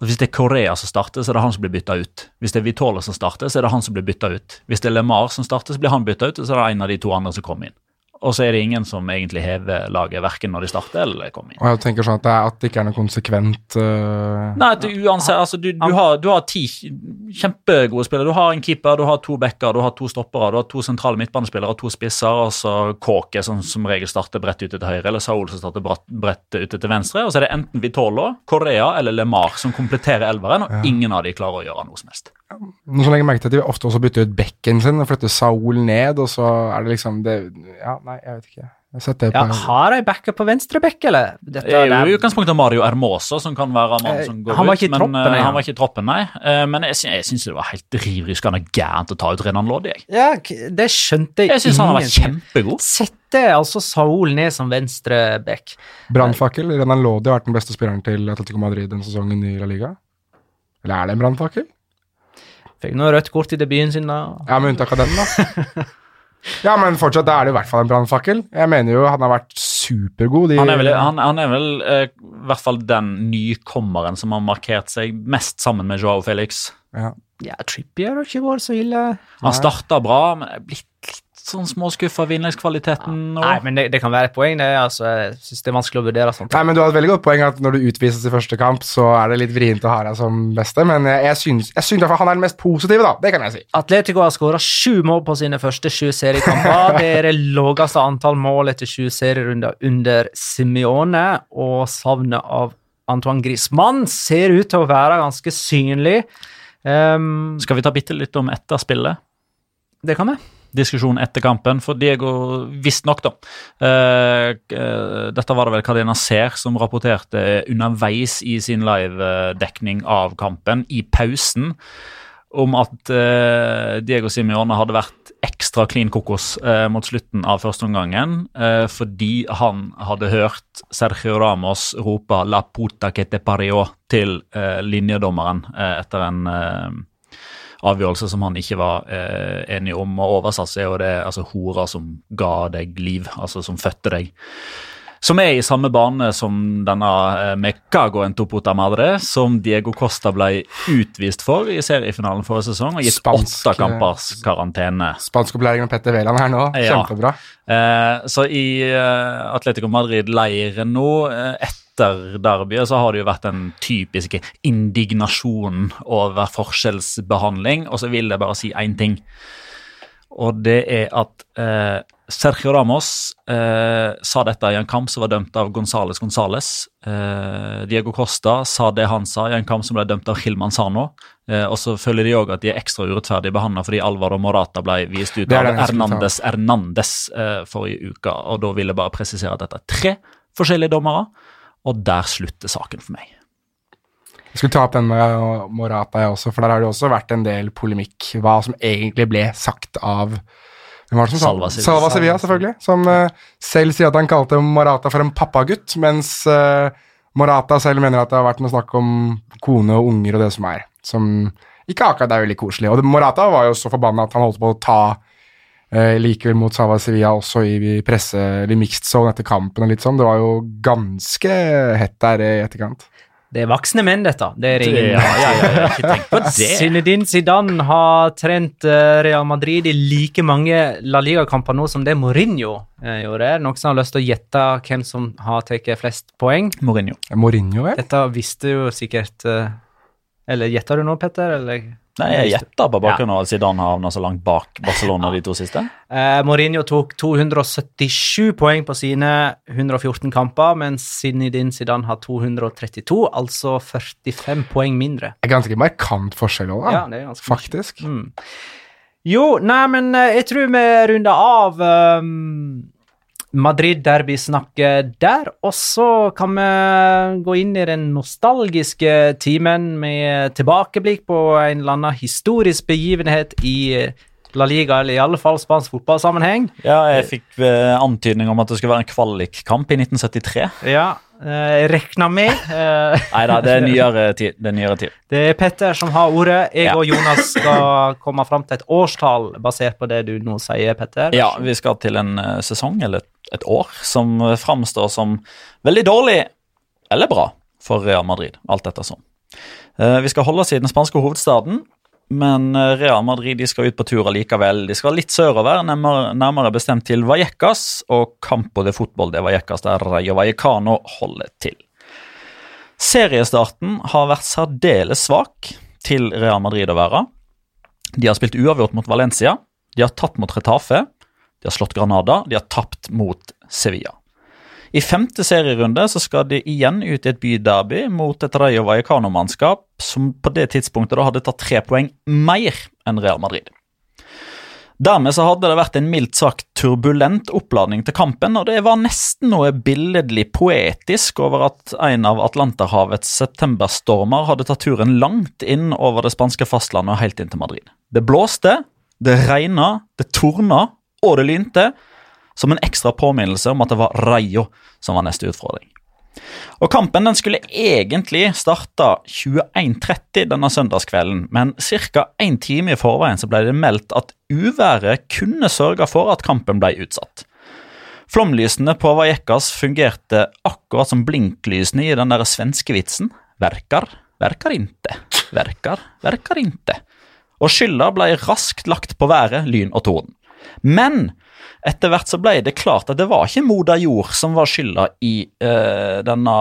Hvis det er Korea som starter, så er det han som blir bytta ut. Hvis det er Vitola som starter, så er det han som blir bytta ut. Hvis det er LeMar som starter, så blir han bytta ut, og så er det en av de to andre som kommer inn. Og så er det ingen som egentlig hever laget verken når de starter eller kommer inn. Og jeg tenker sånn at det, er, at det ikke er noe konsekvent uh, Nei, at du, uansett, altså, du, du, har, du har ti kjempegode spillere. Du har en keeper, du har to backer, du har to stoppere, du har to sentrale midtbanespillere og to spisser. Og så Kåke, som som regel starter bredt ute til høyre, eller Saul som starter bredt, ute til venstre. Og så er det enten Vitolo, Korea eller LeMar som kompletterer elveren, og ingen av de klarer å gjøre noe som helst. Som legger merke til at de ofte også bytter ut bekken sin og flytter Saul ned, og så er det liksom det, Ja, nei, jeg vet ikke. Jeg Ja, på har de backup på venstre bekk, eller? Dette, Det er jo i utgangspunktet Mario Hermoso som kan være mannen Eh, som går han var ut. ikke i men, troppen, eh, nei, han var ikke i troppen, nei. Eh, Men jeg, jeg syns det var helt riv ruskende gærent å ta ut Renan Loddi. Jeg, ja, det skjønte jeg jeg syns han har vært kjempegod. Sette altså Saul ned som venstre bekk. Brannfakkel. Renan Lodi har vært den beste spilleren til Atletico Madrid denne sesongen i La Liga. Eller er det en brannfakkel? Fikk noe rødt kort i debuten sin, da. Ja, med unntak av den, da. ja, men fortsatt da er det i hvert fall en brannfakkel. Jeg mener jo han har vært supergod. i- Han er vel, han, han er vel eh, i hvert fall den nykommeren som har markert seg mest sammen med Joao Felix. ja. Ja, Trippier har ikke vært så ille. Han starta bra, men er blitt litt sånn småskuffa av innleggskvaliteten. Ja, Nei, men det, det kan være et poeng, det. Altså, jeg synes det er vanskelig å vurdere sånt. Nei, men Du har et veldig godt poeng at når du utvises i første kamp, så er det litt vrient å ha deg som beste, men jeg, jeg syns, jeg syns han er den mest positive, da. Det kan jeg si. Atletico har skåra sju mål på sine første sju seriekamper. Det er det laveste antall mål etter sju serierunder under Simione, og savnet av Antoine Griezmann ser ut til å være ganske synlig. Um, Skal vi ta bitte litt om etterspillet? det kan vi. Diskusjon etter kampen, for Diego visstnok, da. Eh, eh, Dette var det vel Cardena Ser som rapporterte underveis i sin live-dekning av kampen, i pausen, om at eh, Diego Simione hadde vært ekstra clean kokos eh, mot slutten av førsteomgangen eh, fordi han hadde hørt Sergio Ramos rope 'la puta que te parió' til eh, linjedommeren etter en avgjørelse som han ikke var eh, enig om. Og oversatt så er jo det altså hora som ga deg liv, altså som fødte deg. Som er i samme bane som denne eh, Mecago en topota Madre, som Diego Costa ble utvist for i seriefinalen forrige sesong, og gitt Spansk, åtte kampers karantene. Spanskopplæring med Petter Wæland her nå. Ja. Kjempebra. Eh, så i eh, Atletico Madrid-leiren nå, eh, etter derbyet, så har det jo vært den typiske indignasjonen over forskjellsbehandling. Og så vil jeg bare si én ting. Og det er at eh, Sergio Ramos eh, sa dette i en kamp som var dømt av Gonzales Gonzales. Eh, Diego Costa sa det han sa i en kamp som ble dømt av Gil Manzano. Eh, og så føler de òg at de er ekstra urettferdig behandla fordi Alvaro Morata ble vist ut av. Hernandez Hernandez eh, forrige uke. Og da vil jeg bare presisere at dette er tre forskjellige dommere, og der slutter saken for meg. Jeg skulle ta opp den med Morata, jeg også, for der har det også vært en del polemikk. Hva som egentlig ble sagt av Salva Sevilla. Salva Sevilla, selvfølgelig. Som eh, selv sier at han kalte Morata for en pappagutt, mens eh, Morata selv mener at det har vært noe snakk om kone og unger og det som er. Som ikke akkurat er veldig koselig. Og Morata var jo så forbanna at han holdt på å ta eh, likevel mot Salva Sevilla også i presse, eller mixed zone etter kampen og litt sånn. Det var jo ganske hett der i etterkant. Det er voksne menn, dette. Det er ingen Ja, ja, ja, ja, ikke tenk på det. Zinedine Zidane har trent eh, Real Madrid i like mange La Liga-kamper nå som det Mourinho eh, gjorde. Noen som har lyst til å gjette hvem som har tatt flest poeng? Mourinho. Mourinho, vel? Dette visste jo sikkert eh, Eller gjetter du nå, Petter? Eller? Nei, Jeg gjetter på bakgrunn av at Zidane har havna så langt bak Barcelona de to siste. Eh, Mourinho tok 277 poeng på sine 114 kamper, mens Zinedine Zidane har 232, altså 45 poeng mindre. Det er ganske markant forskjell òg. Ja, det er ganske. Faktisk. Mm. Jo, nei, men eh, jeg tror vi runder av um, Madrid-derbysnakket der. Og så kan vi gå inn i den nostalgiske timen med tilbakeblikk på en eller annen historisk begivenhet i La Liga, eller i alle fall spansk fotballsammenheng. Ja, jeg fikk eh, antydning om at det skulle være en kvalikkamp i 1973. Ja, eh, regner med. eh, Nei da, det er nyere tid. Det er nyere tid. Det er Petter som har ordet. Jeg Ja. og Jonas skal komme fram til et årstall basert på det du nå sier, Petter. Ja, vi skal til en eh, sesong, eller et, år, som framstår som veldig dårlig eller bra for Real Madrid. Alt etter sånn. Eh, vi skal holde oss i den spanske hovedstaden, men eh, Real Madrid de skal ut på tur allikevel. De skal litt sørover, nærmere, nærmere bestemt til Vallecas, og Campo de Fotball de Vallecas, der Rayo Vallecano holder til. Seriestarten har vært særdeles svak til Real Madrid å være. De har spilt uavgjort mot Valencia, de har tatt mot Retafe, de har slått Granada, de har tapt mot Sevilla. I femte serierunde så skal de igjen ut i et byderby mot et Rayo Vallecano-mannskap som på det tidspunktet da hadde tatt tre poeng mer enn Real Madrid. Dermed så hadde det vært en mildt sagt turbulent oppladning til kampen, og det var nesten noe billedlig poetisk over at en av Atlanterhavets septemberstormer hadde tatt turen langt inn over det spanske fastlandet og helt inn til Madrid. Det blåste, det regna, det torna, og det lynte, som en ekstra påminnelse om at det var Rayo som var neste utfordring. Og Kampen den skulle egentlig starta 21.30 denne søndagskvelden, men ca. en time i forveien så ble det meldt at uværet kunne sørge for at kampen ble utsatt. Flomlysene på Vajekas fungerte akkurat som blinklysene i den der svenske vitsen. Verkar, verkar inte, verkar, verkar inte. Og skylda ble raskt lagt på været, lyn og torden. Men etter hvert så ble det klart at det var ikke moder jord som var skylda i uh, denne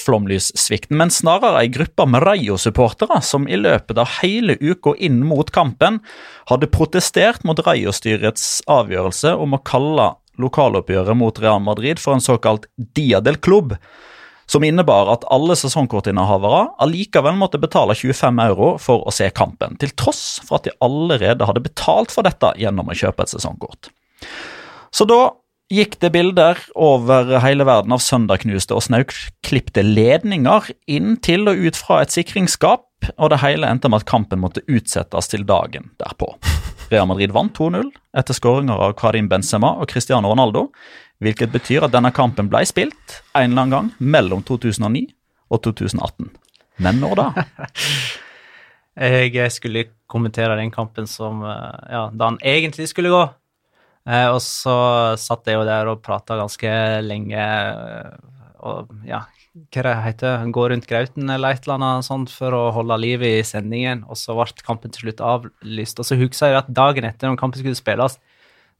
flomlyssvikten, men snarere ei gruppe med Rayo-supportere som i løpet av hele uka inn mot kampen hadde protestert mot Rayo-styrets avgjørelse om å kalle lokaloppgjøret mot Real Madrid for en såkalt Dia del Club, som innebar at alle sesongkortinnehavere allikevel måtte betale 25 euro for å se kampen, til tross for at de allerede hadde betalt for dette gjennom å kjøpe et sesongkort. Så da gikk det bilder over hele verden av søndagknuste og snaukklipte ledninger inn til og ut fra et sikringsskap, og det hele endte med at kampen måtte utsettes til dagen derpå. Real Madrid vant 2-0 etter skåringer av Karim Benzema og Cristiano Ronaldo, hvilket betyr at denne kampen ble spilt en eller annen gang mellom 2009 og 2018. Men når da? Jeg skulle kommentere den kampen som eh, ja, da han egentlig skulle gå. Eh, og så satt jeg jo der og prata ganske lenge eh, og ja, hva det heter Gå rundt grauten eller et eller annet sånt for å holde liv i sendingen, og så ble kampen til slutt avlyst. Og så husker jeg at dagen etter, når kampen skulle spilles,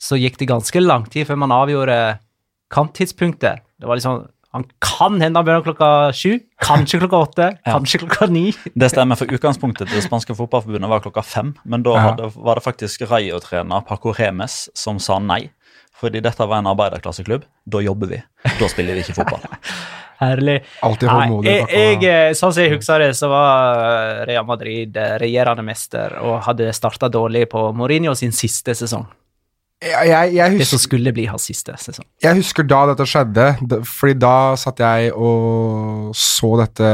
så gikk det ganske lang tid før man avgjorde kamptidspunktet. Det var liksom Han kan hende han begynner klokka sju, kanskje klokka åtte, kanskje klokka ni. Det stemmer, for utgangspunktet til det spanske fotballforbundet var klokka fem. Men da hadde, var det faktisk Rayo-trener Paco Remes som sa nei. Fordi dette var en arbeiderklasseklubb. Da jobber vi. Da spiller vi ikke fotball. Herlig. Alltid Nei, jeg, jeg, sånn som jeg husker det, så var Real Madrid eh, regjerende mester og hadde starta dårlig på Mourinho sin siste sesong. Jeg, jeg, husker, Det som skulle bli hans siste sesong. jeg husker da dette skjedde, fordi da satt jeg og så dette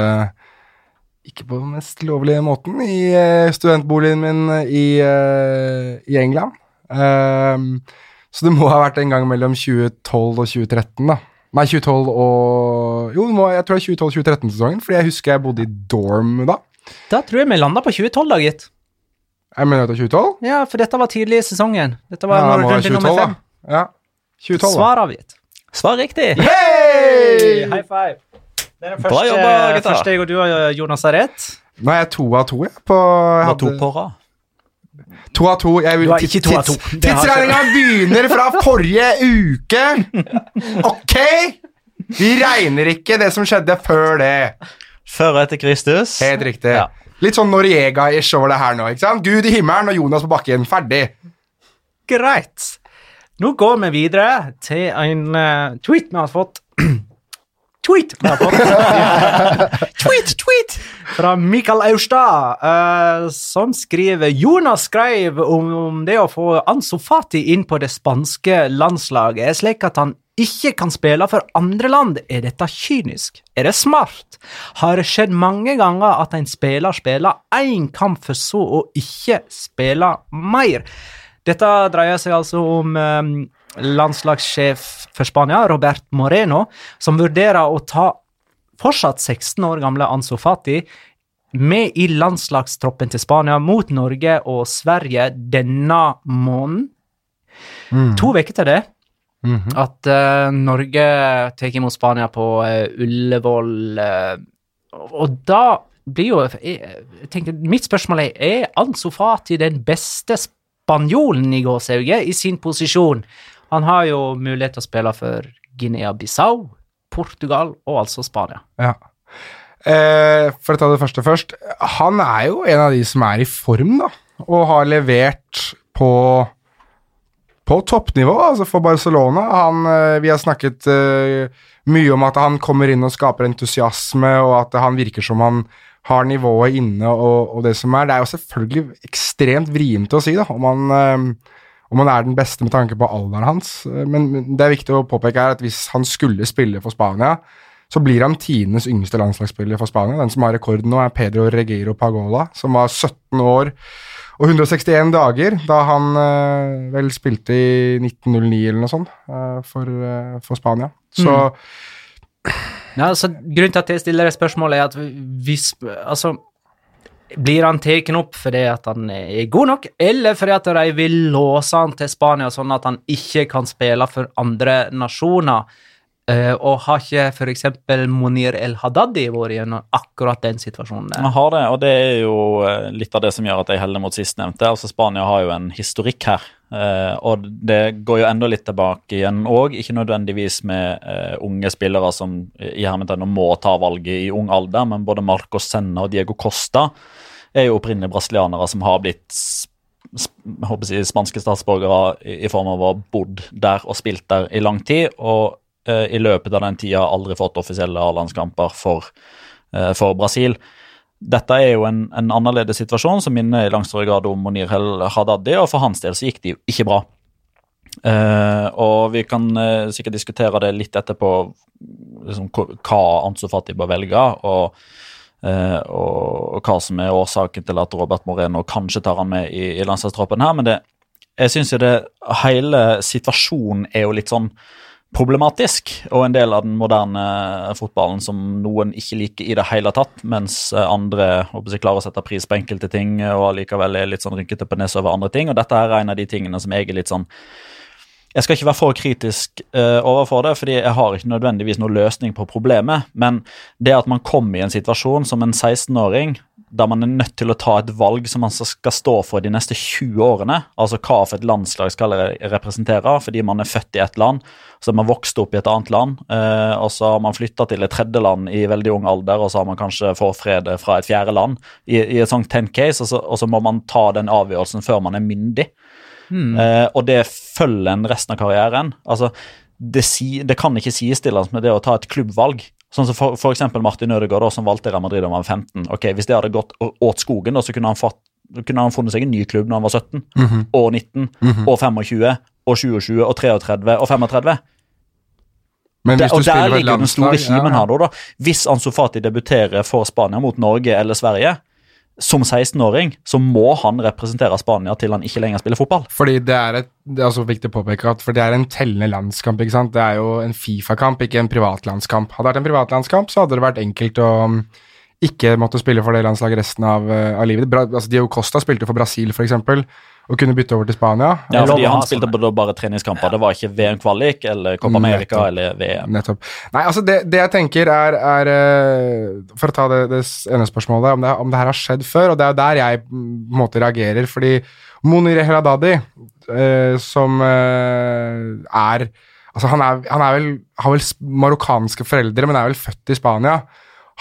ikke på den mest lovlige måten i eh, studentboligen min i, eh, i England. Um, så det må ha vært en gang mellom 2012 og 2013, da. Nei, 2012 og Jo, det må, jeg tror det er 2012-2013-sesongen, fordi jeg husker jeg bodde i dorm da. Da tror jeg vi landa på 2012, da, gitt. Jeg mener det er 2012? Ja, for dette var tidlig i sesongen. Dette var Ja, det når må være runde nummer 2012, fem. da. Ja, 2012. Svar avgitt. Svar riktig! Yay! High five. Det er den første, jobba, første jeg og du, og Jonas, har rett. Nå er jeg to av to, jeg. På, jeg hadde... to på rad. To av to. Jeg, Du er ikke to av to. tids- Tidsregninga begynner fra forrige uke! Ok? Vi regner ikke det som skjedde før det. Før og etter Kristus. Helt riktig. Ja. Litt sånn Noriega-ish over det her nå. ikke sant? Gud i himmelen og Jonas på bakken. Ferdig. Greit. Nå går vi videre til en uh, tweet vi har fått. tweet vi har fått. tweet, tweet! Fra Mikael Austad, uh, som skriver Jonas skrev om, om det å få Ansofati inn på det spanske landslaget slik at han ikke kan spille for andre land. Er dette kynisk? Er det smart? Har det skjedd mange ganger at en spiller spiller én kamp for så å ikke spille mer? Dette dreier seg altså om eh, landslagssjef for Spania, Robert Moreno, som vurderer å ta fortsatt 16 år gamle Ansu Fati med i landslagstroppen til Spania mot Norge og Sverige denne måneden. To uker til det. At uh, Norge tar imot Spania på uh, Ullevål. uh, og da blir jo jeg, jeg tenker, Mitt spørsmål er er Ansu Fati den beste spanjolen i gåsehauget i sin posisjon. Han har jo mulighet til å spille for Guinea-Bissau, Portugal og altså Spania. Ja. Eh, for å ta det første først. Han er jo en av de som er i form, da. Og har levert på på toppnivå, altså for Barcelona. Han, eh, vi har snakket eh, mye om at han kommer inn og skaper entusiasme, og at han virker som han har nivået inne og, og det som er. Det er jo selvfølgelig ekstremt vrient å si, da, om han, eh, om han er den beste med tanke på alderen hans. Men det er viktig å påpeke her at hvis han skulle spille for Spania, så blir han tidenes yngste landslagsspiller for Spania. Den som har rekorden nå, er Pedro Regiro Pagola, som var 17 år og 161 dager da han eh, vel spilte i 1909 eller noe sånt eh, for, eh, for Spania. Så Ja, altså, grunnen til at jeg stiller det spørsmålet, er at hvis Altså, blir han tatt opp fordi at han er god nok, eller fordi at de vil låse han til Spania sånn at han ikke kan spille for andre nasjoner? Eh, og har ikke f.eks. Monir El Hadadi vært gjennom akkurat den situasjonen? der? Har det, og det er jo eh, litt av det som gjør at jeg heller mot sistnevnte. Altså Spania har jo en historikk her, eh, og det går jo enda litt tilbake igjen òg. Ikke nødvendigvis med unge spillere som i hermetegn må ta valget i ung alder, men både Marcos Senna og Diego Costa er jo opprinnelige brasilianere som har blitt jeg spanske statsborgere i, form av å ha bodd der og spilt der i lang tid. og i løpet av den tida aldri fått offisielle A-landskamper for, eh, for Brasil. Dette er jo en, en annerledes situasjon som minner i langt større grad om Monir El Haddadi, og for hans del så gikk det jo ikke bra. Uh, og vi kan uh, sikkert diskutere det litt etterpå, liksom, hva- Ansu Fati bør velge, og, uh, og hva som er årsaken til at Robert Moreno kanskje tar han med i, i landslagstroppen her. Men det, jeg syns jo det hele situasjonen er jo litt sånn problematisk, og en del av den moderne fotballen som noen ikke liker i det hele tatt, mens eh, andre håper klarer å sette pris på enkelte ting og allikevel er litt sånn rynkete på nesa over andre ting. Og dette er en av de tingene som jeg er litt sånn jeg skal ikke være for kritisk uh, overfor det, fordi jeg har ikke nødvendigvis noen løsning på problemet. Men det at man kommer i en situasjon som en 16-åring der man er nødt til å ta et valg som man skal stå for de neste 20 årene, altså hva for et landslag skal re- representere, fordi man er født i et land, så har man vokst opp i et annet land, eh, og så har man flytta til et tredje land i veldig ung alder, og så har man kanskje forfred fra et fjerde land i, i et sånt 10 case, og så, og så må man ta den avgjørelsen før man er myndig. Eh, og det følger en resten av karrieren. Altså, det, si, det kan ikke sidestilles med det å ta et klubbvalg. Sånn som for, for eksempel Martin Ødegaard, da, som valgte Real Madrid da han var 15. Ok, Hvis det hadde gått åt skogen, da, så kunne han, fått, kunne han funnet seg en ny klubb når han var 17, og 19, og 25, og 27, og 33, og 35. Men hvis du og der ligger den store kimen ja, her, da, da. Hvis Ansofati debuterer for Spania mot Norge eller Sverige som 16-åring, så må han representere Spania til han ikke lenger spiller fotball. Fordi det er, et, det er også viktig å påpeke at for det er en tellende landskamp. ikke sant? Det er jo en Fifa-kamp, ikke en privatlandskamp. Hadde det vært en privatlandskamp, så hadde det vært enkelt å ikke måtte spille for det landslaget resten av, uh, av livet. Bra, altså Dio Costa spilte for Brasil, f.eks., og kunne bytte over til Spania. Ja, fordi Han spilte bare, bare treningskamper. Det var ikke VM-kvalik eller Copa America eller VM. Nettopp. Nei, altså det, det jeg tenker er, er eh, For å ta det, det ene spørsmålet, om det, om det her har skjedd før, og det er der jeg på en måte reagerer, fordi Monir Heladadi, eh, som eh, er Altså, han, er, han er vel, har vel marokkanske foreldre, men er vel født i Spania.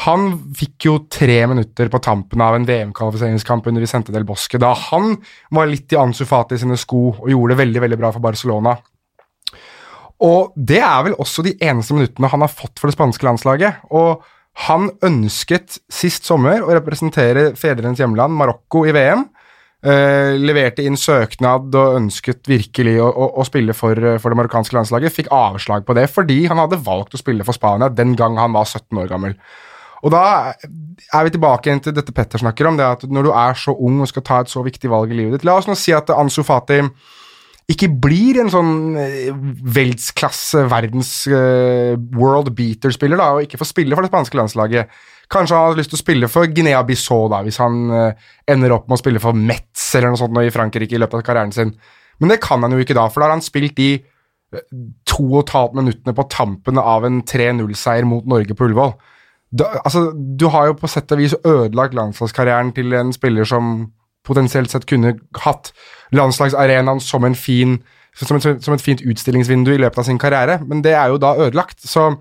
Han fikk jo tre minutter på tampen av en VM-kvalifiseringskamp under Vicente del Bosque, da han var litt i Ansu Fati sine sko og gjorde det veldig veldig bra for Barcelona. Og det er vel også de eneste minuttene han har fått for det spanske landslaget. Og han ønsket sist sommer å representere fedrenes hjemland, Marokko, i VM. Eh, leverte inn søknad og ønsket virkelig å, å, å spille for, for, det marokkanske landslaget. Fikk avslag på det fordi han hadde valgt å spille for Spania den gang han var 17 år gammel. Og da er vi tilbake igjen til dette Petter snakker om, det at når du er så ung og skal ta et så viktig valg i livet ditt La oss nå si at Ansu Fati ikke blir en sånn eh, verdensklasse, verdens uh, world beater-spiller, da, og ikke får spille for det spanske landslaget. Kanskje han hadde lyst til å spille for Guinea-Bissau, da, hvis han uh, ender opp med å spille for Metz eller noe sånt i Frankrike i løpet av karrieren sin. Men det kan han jo ikke da, for da har han spilt de to og et halvt minuttene på tampene av en 3-0-seier mot Norge på Ullevål. Da, altså, du har jo på sett og vis ødelagt landslagskarrieren til en spiller som potensielt sett kunne hatt landslagsarenaen som, en fin, som, et, som et fint utstillingsvindu i løpet av sin karriere, men det er jo da ødelagt. Så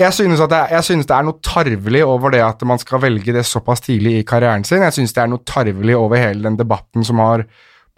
jeg synes, det, jeg synes, det, er noe tarvelig over det at man skal velge det såpass tidlig i karrieren sin. Jeg synes det er noe tarvelig over hele den debatten som har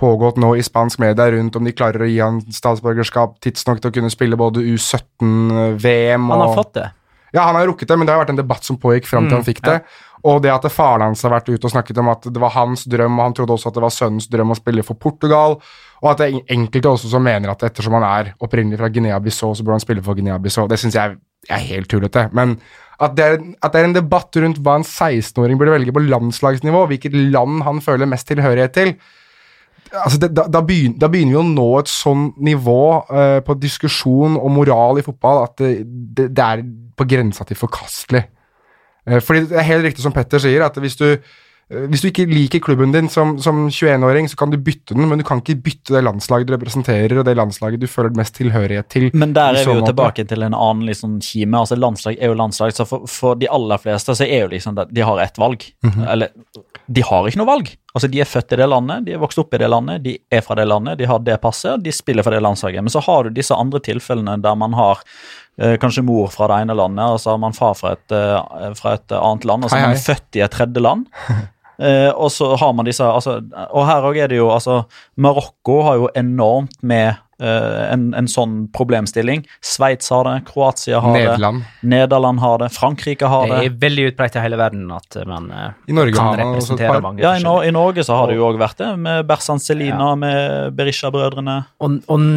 pågått nå i spansk media rundt om de klarer å gi han statsborgerskap tidsnok til å kunne spille både U17, VM og Han har fått det. Ja, han har rukket det, men det har vært en debatt som pågikk fram til mm, han fikk det. Ja. Og det at faren hans har vært ute og snakket om at det var hans drøm, og han trodde også at det var sønnens drøm å spille for Portugal, og at det er enkelte også som mener at ettersom han er opprinnelig fra Guinea-Bissau, så burde han spille for Guinea-Bissau. Det syns jeg er helt tullete. Men at det, er, at det, er, en debatt rundt hva en 16-åring burde velge på landslagsnivå, hvilket land han føler mest tilhørighet til altså det, da, da, begynner, da, begynner, vi å nå et sånn nivå uh, på diskusjon og moral i fotball at det, det, det er på grensa til forkastelig. Uh, fordi det er helt riktig som Petter sier, at hvis du, hvis du ikke liker klubben din som, som 21-åring, så kan du bytte den, men du kan ikke bytte det landslaget du representerer, og det landslaget du føler mest tilhørighet til. Men der er vi jo tilbake til en annen liksom, kime. altså Landslag er jo landslag, så for, for de aller fleste så er jo liksom de har ett valg. Mm -hmm. Eller de har ikke noe valg. Altså De er født i det landet, de er vokst opp i det landet, de er fra det landet, de har det passet, de spiller for det landslaget. Men så har du disse andre tilfellene der man har Eh, kanskje mor fra det ene landet, og så har man far fra et, eh, fra et annet land, og så er man født i et tredje land. Eh, og så har man disse altså, Og her òg er det jo altså Marokko har jo enormt med en, en, sånn problemstilling. Sveits har det, Kroatia har Nederland. det, Nederland har det, Frankrike har det. Det er veldig utbredt i hele verden at man eh, I Norge kan representere mange Ja, i, no i, Norge så har det jo òg vært det, med Bersan Selina, ja. med Berisha-brødrene. Og, og,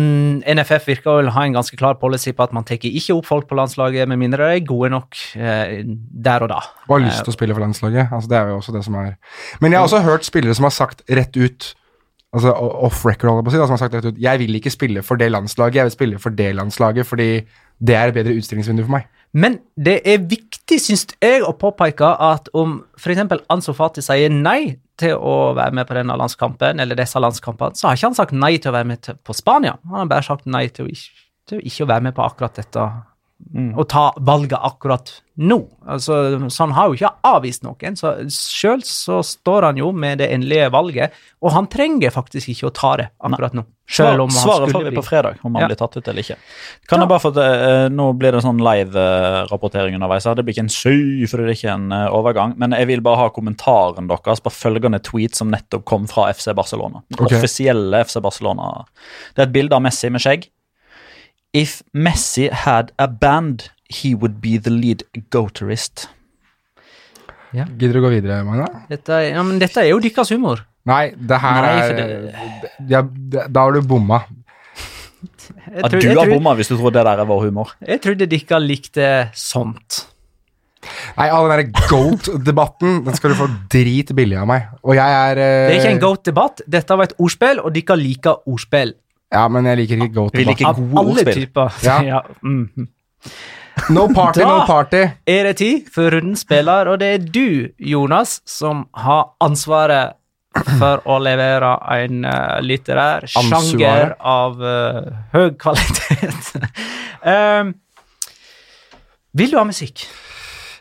NFF virker å ha en ganske klar policy på at man tar ikke opp folk på landslaget med mindre de er gode nok eh, der og da. Og har lyst til å spille for landslaget. Altså, det er jo også det som er Men jeg har også hørt spillere som har sagt rett ut altså off record, holder si, da, som har sagt at jeg vil ikke spille for det landslaget, jeg vil spille for det landslaget fordi det er et bedre utstillingsvindu for meg. Men det er viktig, syns jeg, å påpeke at om f.eks. Anso Fati sier nei til å være med på denne landskampen, eller disse landskampene, så har ikke han sagt nei til å være med på Spania. Han har bare sagt nei til å ikke, å være med på akkurat dette mm. å ta valget akkurat nå. Altså, så han har jo ikke avvist noen. så Sjøl så står han jo med det endelige valget, og han trenger faktisk ikke å ta det akkurat nå. Om Svaret får vi på fredag, om han ja. blir tatt ut eller ikke. Kan ja. jeg bare få det, eh, Nå blir det sånn live-rapportering underveis. Det blir ikke en søy, for det er ikke en eh, overgang. Men jeg vil bare ha kommentaren deres på følgende tweet som nettopp kom fra FC Barcelona. Okay. Offisielle FC Barcelona. Det er et bilde av Messi med skjegg. If Messi had a band, he would be the lead goaterist. Ja. Gidder du å gå videre, Magna? Dette, ja, men dette er jo deres humor. Nei, det her Nei, er det... ja, Da har du bomma. At du har bomma hvis du tror det der er vår humor. Jeg trodde dere likte sånt. Nei, all den der goat-debatten den skal du få drit billig av meg. Og jeg er uh... Det er ikke en goat-debatt. Dette var et ordspill, og dere liker ordspill. Ja, men jeg liker ikke go to Vi liker gode typer. Ja. ja. Mm. No party, da no party. er det tid for rundens spiller, og det er du, Jonas, som har ansvaret for å levere en uh, litterær sjanger av uh, høy kvalitet. um, vil du ha musikk?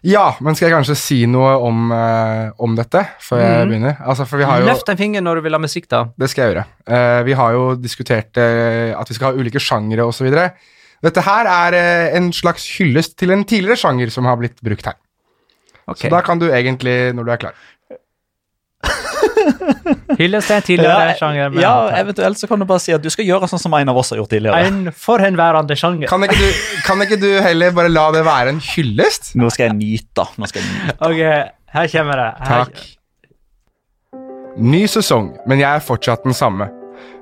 Ja, men skal jeg kanskje si noe om, uh, om dette før jeg mm. begynner? Altså, for vi har jo, Løft en finger når du vil ha musikk, da. Det skal jeg gjøre. Uh, vi har jo diskutert uh, at vi skal ha ulike sjangere osv. Dette her er en slags hyllest til en tidligere sjanger som har blitt brukt her. Okay. Så da kan du egentlig, når du er klar Hyllest til en tidligere Ja, sjanger. ja, eventuelt så kan du bare si at du skal gjøre sånn som en av oss har gjort tidligere. En forhenværende sjanger. kan ikke, du, kan ikke du heller bare la det være en hyllest? Nå skal jeg nyte. Nå skal jeg nyte. Ok, her kommer det. Her, Takk. Ny sesong, men jeg er fortsatt den samme.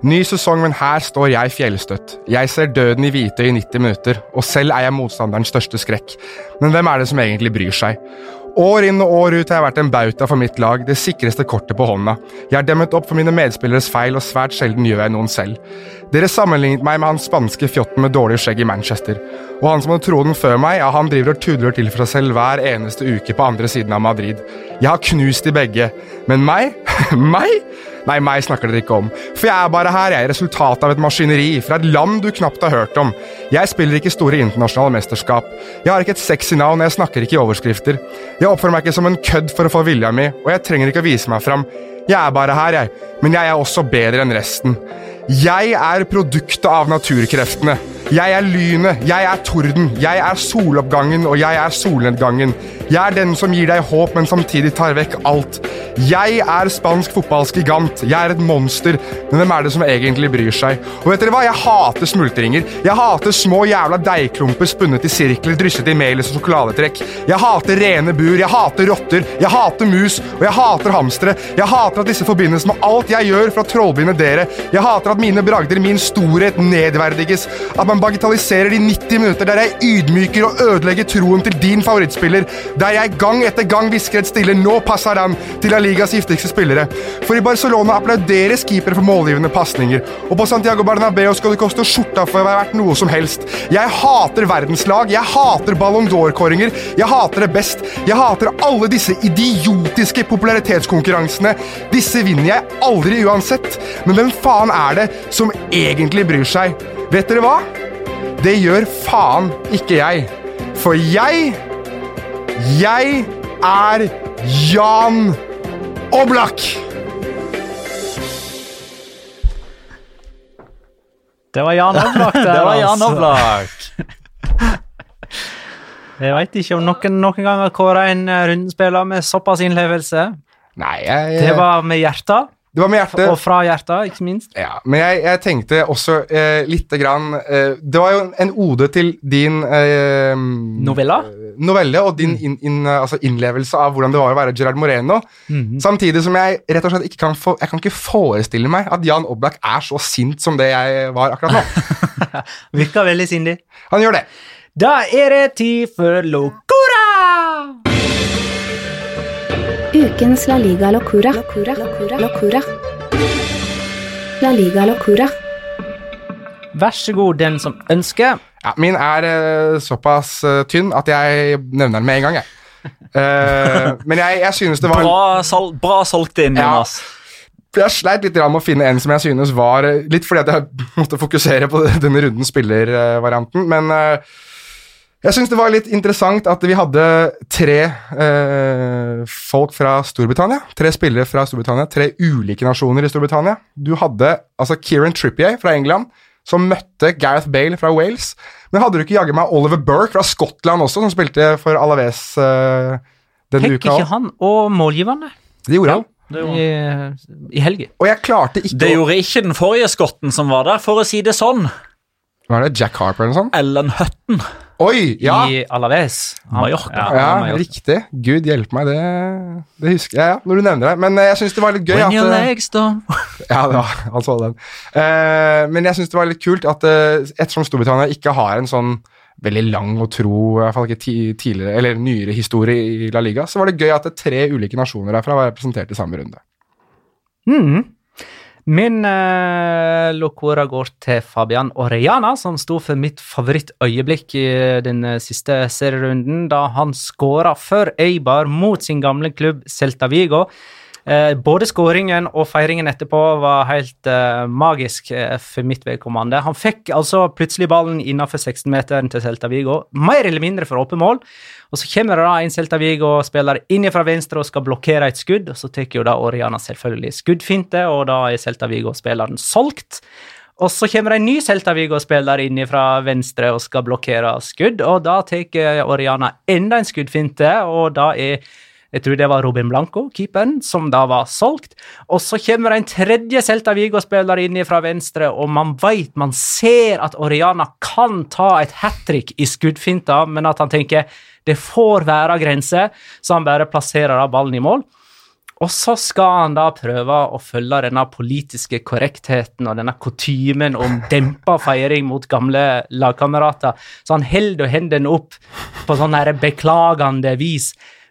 Ny sesong, men her står jeg fjellstøtt. Jeg ser døden i hvite i 90 minutter, og selv er jeg motstanderens største skrekk. Men hvem er det som egentlig bryr seg? År inn og år ut har jeg vært en bauta for mitt lag, det sikreste kortet på hånda. Jeg har demmet opp for mine medspilleres feil, og svært sjelden gjør jeg noen selv. Dere sammenlignet meg med han spanske fjotten med dårlig skjegg i Manchester. Og han som hadde tronen før meg, ja, han driver og tudler til for seg selv hver eneste uke på andre siden av Madrid. Jeg har knust de begge. Men meg? meg? Nei, meg snakker dere ikke om. For jeg er bare her, jeg er resultatet av et maskineri fra et land du knapt har hørt om. Jeg spiller ikke store internasjonale mesterskap. Jeg har ikke et sexy navn, jeg snakker ikke i overskrifter. Jeg oppfører meg ikke som en kødd for å få vilja mi, og jeg trenger ikke å vise meg fram. Jeg er bare her, jeg. Men jeg er også bedre enn resten. Jeg er produktet av naturkreftene. Jeg er lynet, jeg er torden, jeg er soloppgangen og jeg er solnedgangen. Jeg er den som gir deg håp, men samtidig tar vekk alt. Jeg er spansk fotballs gigant, jeg er et monster, men hvem er det som egentlig bryr seg? Og vet dere hva, jeg hater smultringer. Jeg hater små jævla deigklumper spunnet i sirkler, drysset i melis og sjokoladetrekk. Jeg hater rene bur, jeg hater rotter, jeg hater mus, og jeg hater hamstere. Jeg hater at disse forbindes med alt jeg gjør for å trollbinde dere. Jeg hater at mine bragder, min storhet, nedverdiges. At man bagatelliserer de 90 minutter der jeg ydmyker og ødelegger troen til din favorittspiller. Der jeg gang etter gang hvisker et stille 'nå passer han' til Aligas giftigste spillere. For i Barcelona applauderes keepere for målgivende pasninger. Og på Santiago Bernabeu skal det koste skjorta for å være verdt noe som helst. Jeg hater verdenslag, jeg hater Ballon d'Or-kåringer, jeg hater det best. Jeg hater alle disse idiotiske popularitetskonkurransene. Disse vinner jeg aldri uansett. Men hvem faen er det som egentlig bryr seg? Vet dere hva? Det gjør faen ikke jeg. For jeg Jeg er Jan Oblak! Det var Jan Oblak der, Det var Jan altså. Oblak. Jeg veit ikke om noen noen gang har kåra en eh, rundespiller med såpass innlevelse. Nei, jeg Det var med hjertet, Det var med hjertet. og fra hjertet, ikke minst. Ja, men jeg, jeg tenkte også eh, lite grann eh, Det var jo en ode til din eh, Novella? novelle og din in, inn, eh, altså innlevelse av hvordan det var å være Gerard Moreno. Samtidig som jeg rett og slett ikke kan, for, jeg kan ikke forestille meg at Jan Oblak er så sint som det jeg var akkurat nå. Virker veldig sindig. Han gjør det. Da er det tid for Locora! Ukens La Liga Locura. Locura. Locura. Locura. La Liga Locura. Vær så god, den som ønsker. Ja, min er eh, såpass eh, tynn at jeg nevner den med en gang, jeg. Uh, men jeg, jeg synes det var Bra, sal bra solgt inn, Ja. Jonas. Jeg sleit litt med å finne en som jeg synes var Litt fordi at jeg måtte fokusere på denne runden spiller-varianten, men eh, jeg syns det var litt interessant at vi hadde tre eh, folk fra Storbritannia. Tre spillere fra Storbritannia, tre ulike nasjoner i Storbritannia. Du hadde altså Kieran Trippier fra England, som møtte Gareth Bale fra Wales. Men hadde du ikke jaggu meg Oliver Burke fra Skottland også, som spilte for Alaves eh, denne Fikk uka ikke han og målgiverne Det gjorde han. i, i helgen. Og jeg klarte ikke Det å gjorde ikke den forrige skotten som var der, for å si det sånn. Var det Jack Harper eller noe sånt? Ellen Hutton. Oi! Ja! I Alaves. Mallorca. Ja, ja Mallorca. riktig. Gud hjelpe meg, det, det husker jeg, ja, når du nevner det. Men eh, jeg syns det var litt gøy When at your legs don't Ja, det var, han så den. Uh, men jeg syns det var litt kult at uh, ettersom Storbritannia ikke har en sånn veldig lang og tro, i hvert fall ikke tidligere, eller nyere historie i La Liga, så var det gøy at det tre ulike nasjoner derfra var representert i samme runde. Mhm. Min eh, lokora går til Fabian Orellana, som sto for mitt favorittøyeblikk i den eh, siste serierunden, da han skåra for Eibar mot sin gamle klubb Celta Vigo. Eh, både skåringen og feiringen etterpå var helt eh, magisk eh, for mitt vedkommende. Han fikk altså plutselig ballen innenfor 16-meteren til Celta Vigo, mer eller mindre for åpent mål. Og så kommer det da en Celta Vigo-spiller inn fra venstre og skal blokkere et skudd, og så tar jo da Oriana selvfølgelig skuddfinte, og da er Celta Vigo-spilleren solgt. Og så kommer en ny Celta Vigo-spiller inn fra venstre og skal blokkere skudd, og da tar Oriana enda en skuddfinte, og da er jeg tror det var Robin Blanco, keeperen, som da var solgt. Og så kommer det en tredje Celta Vigo-spiller inn fra venstre, og man vet, man ser at Oriana kan ta et hat trick i skuddfinta, men at han tenker det får være grenser, så han bare plasserer da ballen i mål. Og så skal han da prøve å følge denne politiske korrektheten og denne kutymen om dempa feiring mot gamle lagkamerater. Så han holder hendene opp på sånn beklagende vis.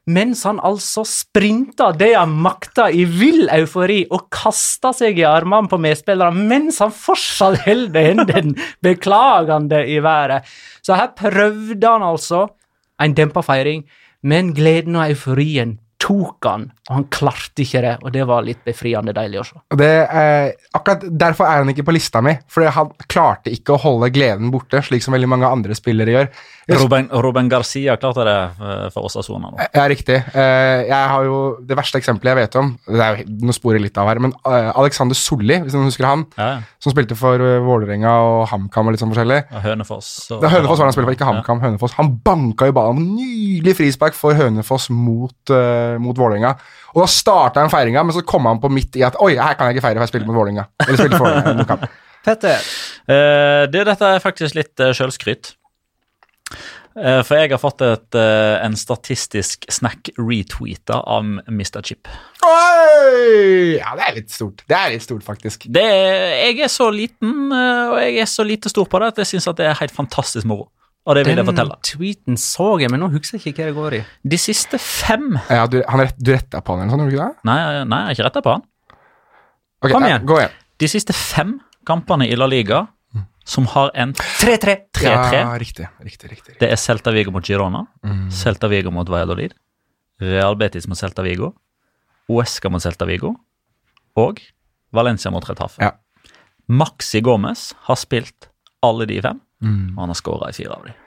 Mens han altså sprinta det han makta i vill eufori og kasta seg i armene på medspillere mens han fortsatt holder hendene beklagende i været. Så her prøvde han altså en dempa feiring, men gleden og euforien tok han, og han klarte ikke det, og det var litt befriende deilig å se. Er, akkurat Derfor er han ikke på lista mi, for han klarte ikke å holde gleden borte, slik som veldig mange andre spillere gjør. Ruben, Ruben Garcia klarte det eh, for Osasuna nå. Ja, riktig. Eh, Jeg har jo Det verste eksempelet jeg vet om det er jo, noe sporer litt av her, men eh, Alexander Solli, hvis noen husker han, Ja, som spilte for eh, Vålerenga og HamKam og litt sånn forskjellig. Og Hønefoss. og- Det er Hønefoss var han spilte for, ikke HamKam. Hønefoss. Han banka jo ballen. Nydelig frispark for Hønefoss mot, uh, mot Vålerenga. Og da starta han feiringa, men så kom han på midt i at Oi, her kan jeg ikke feire, for jeg spiller mot Vålerenga. Eller spiller for Vålerenga. Petter, Uh, det, dette er faktisk litt uh, sjølskryt. Uh, for jeg har fått et, uh, en statistisk snack retweeta av Mr. Chip. Oi! Ja, det er litt stort. Det er litt stort, faktisk. Det er, jeg er så liten, eh, og jeg er så lite stor på det, at jeg syns det er helt fantastisk moro. Og det vil jeg fortelle. Den tweeten så jeg, men nå husker jeg ikke hva det går i. De siste fem Ja, du, han rett, du retta på han eller noe sånt, gjorde du ikke det? Nei, nei jeg har ikke retta på han. Okay, Kom ja, igjen. Gå igjen. De siste fem kampene i La Liga som har en 3-3. 3-3, Ja, riktig, riktig, riktig. det er Celta Vigo mot Girona, Mm. Celta Vigo mot Valladolid, Real Betis mot Celta Vigo, Uesca mot Celta Vigo og Valencia mot Retafe. Ja. Maxi Gomez har spilt alle de fem, Mm. og han har skåra i fire av de.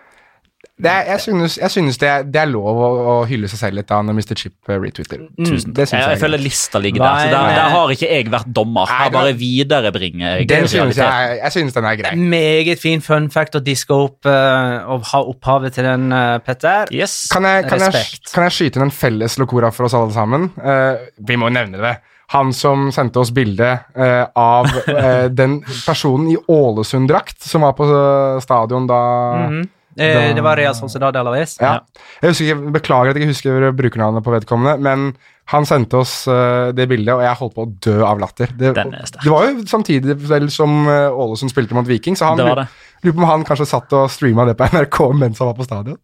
Det er, jeg synes, jeg synes det, er, det er lov å, å hylle seg selv litt da når Mr. Chip retwitter retweeter. Tusen Det synes Jeg, jeg jeg er føler lista ligger der, så der, der har ikke jeg vært dommer. Her bare viderebringer jeg Den synes jeg, jeg synes den er grei. Meget fin fun fact å diske opp uh, og ha opphavet til den, uh, Petter. Yes. Kan jeg, kan, kan jeg skyte inn en felles locora for oss alle sammen? Uh, vi må nevne det. Han som sendte oss bilde eh, av eh, den personen i Ålesund-drakt som var på eh, stadion da Mhm. Eh, det var Real Sociedad Alaves. ja. Jeg husker ikke, Beklager at jeg ikke husker brukernavnet på vedkommende, men han sendte oss eh, det bildet, og jeg holdt på å dø av latter. Det, det var jo samtidig vel som eh, Ålesund spilte mot Viking, så han lurer på om han kanskje satt og streama det på NRK mens han var på stadion.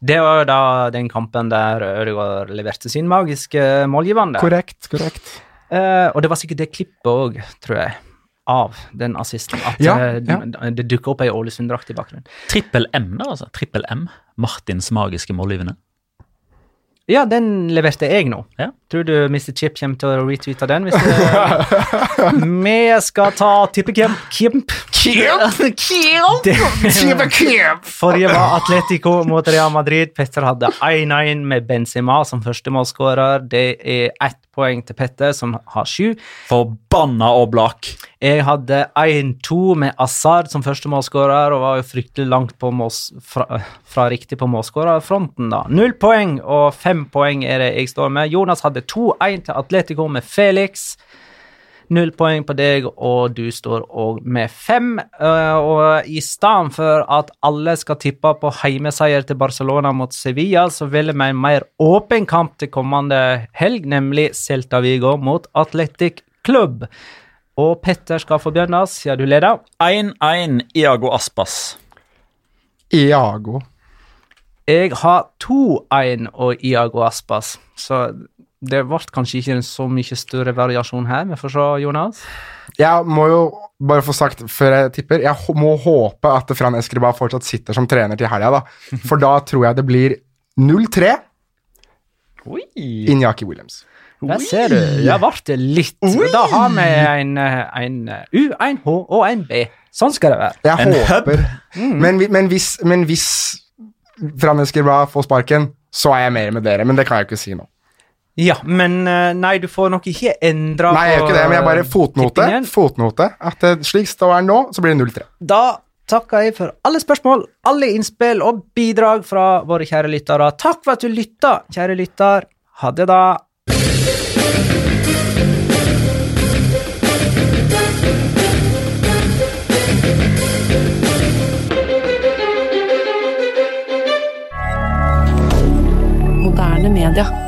Det var jo da den kampen der Ødegaard leverte sin magiske målgivende. Korrekt, korrekt. Eh, og det var sikkert det klippet òg, tror jeg, av den assisten. At Ja, eh, ja. det, det dukker opp ei Ålesund-drakt i bakgrunnen. Trippel M, da, altså. Trippel M. Martins magiske målgivende. Ja, den leverte jeg nå. Ja. Tror du Mr. Chip kommer til å retweete den? Hvis det... Vi skal ta tippekjemp. Kjemp. Det- Forrige var Atletico mot Real Madrid. Petter hadde 1-1 med Benzema som førstemålsskårer. Det er ett poeng til Petter, som har sju. Forbanna Oblak. Jeg hadde 1-2 med Asaad som førstemålsskårer, og var jo fryktelig langt på måls, fra, fra riktig på målskårerfronten, da. Null poeng, og fem poeng er det jeg står med. Jonas hadde 2-1 til Atletico med Felix. Null poeng på deg, og du står òg med fem. Eh, og i stedet for at alle skal tippe på heimeseier til Barcelona mot Sevilla, så velger vi en mer åpen kamp til kommende helg, nemlig Celta Vigo mot Atletic Club. Og Petter skal få begynne, siden du leder. 1-1 Iago Aspas. Iago. Jeg har 2-1 og Iago Aspas, så det ble kanskje ikke en så mye større variasjon her. Vi får se, Jonas. Jeg må jo bare få sagt før jeg tipper Jeg må håpe at Fran Escribá fortsatt sitter som trener til helga, da. For da tror jeg det blir 0-3 Inyaki Williams. Der ser du. Der ble det litt. Da har vi en, en U, en H og en B. Sånn skal det være. Jeg En håper men, men, hvis, men hvis Fran Escribá får sparken, så er jeg mer med dere. Men det kan jeg ikke si nå. Ja, men eh, nei, du får nok ikke endra Nei, jeg gjør ikke det, men jeg bare fotnote. Fotnote. At eh, slik står den nå, så blir det 0-3. Da takker jeg for alle spørsmål, alle innspill og bidrag fra våre kjære lyttere. Takk for at du lytta, kjære lytter. Ha det, da. Moderne media.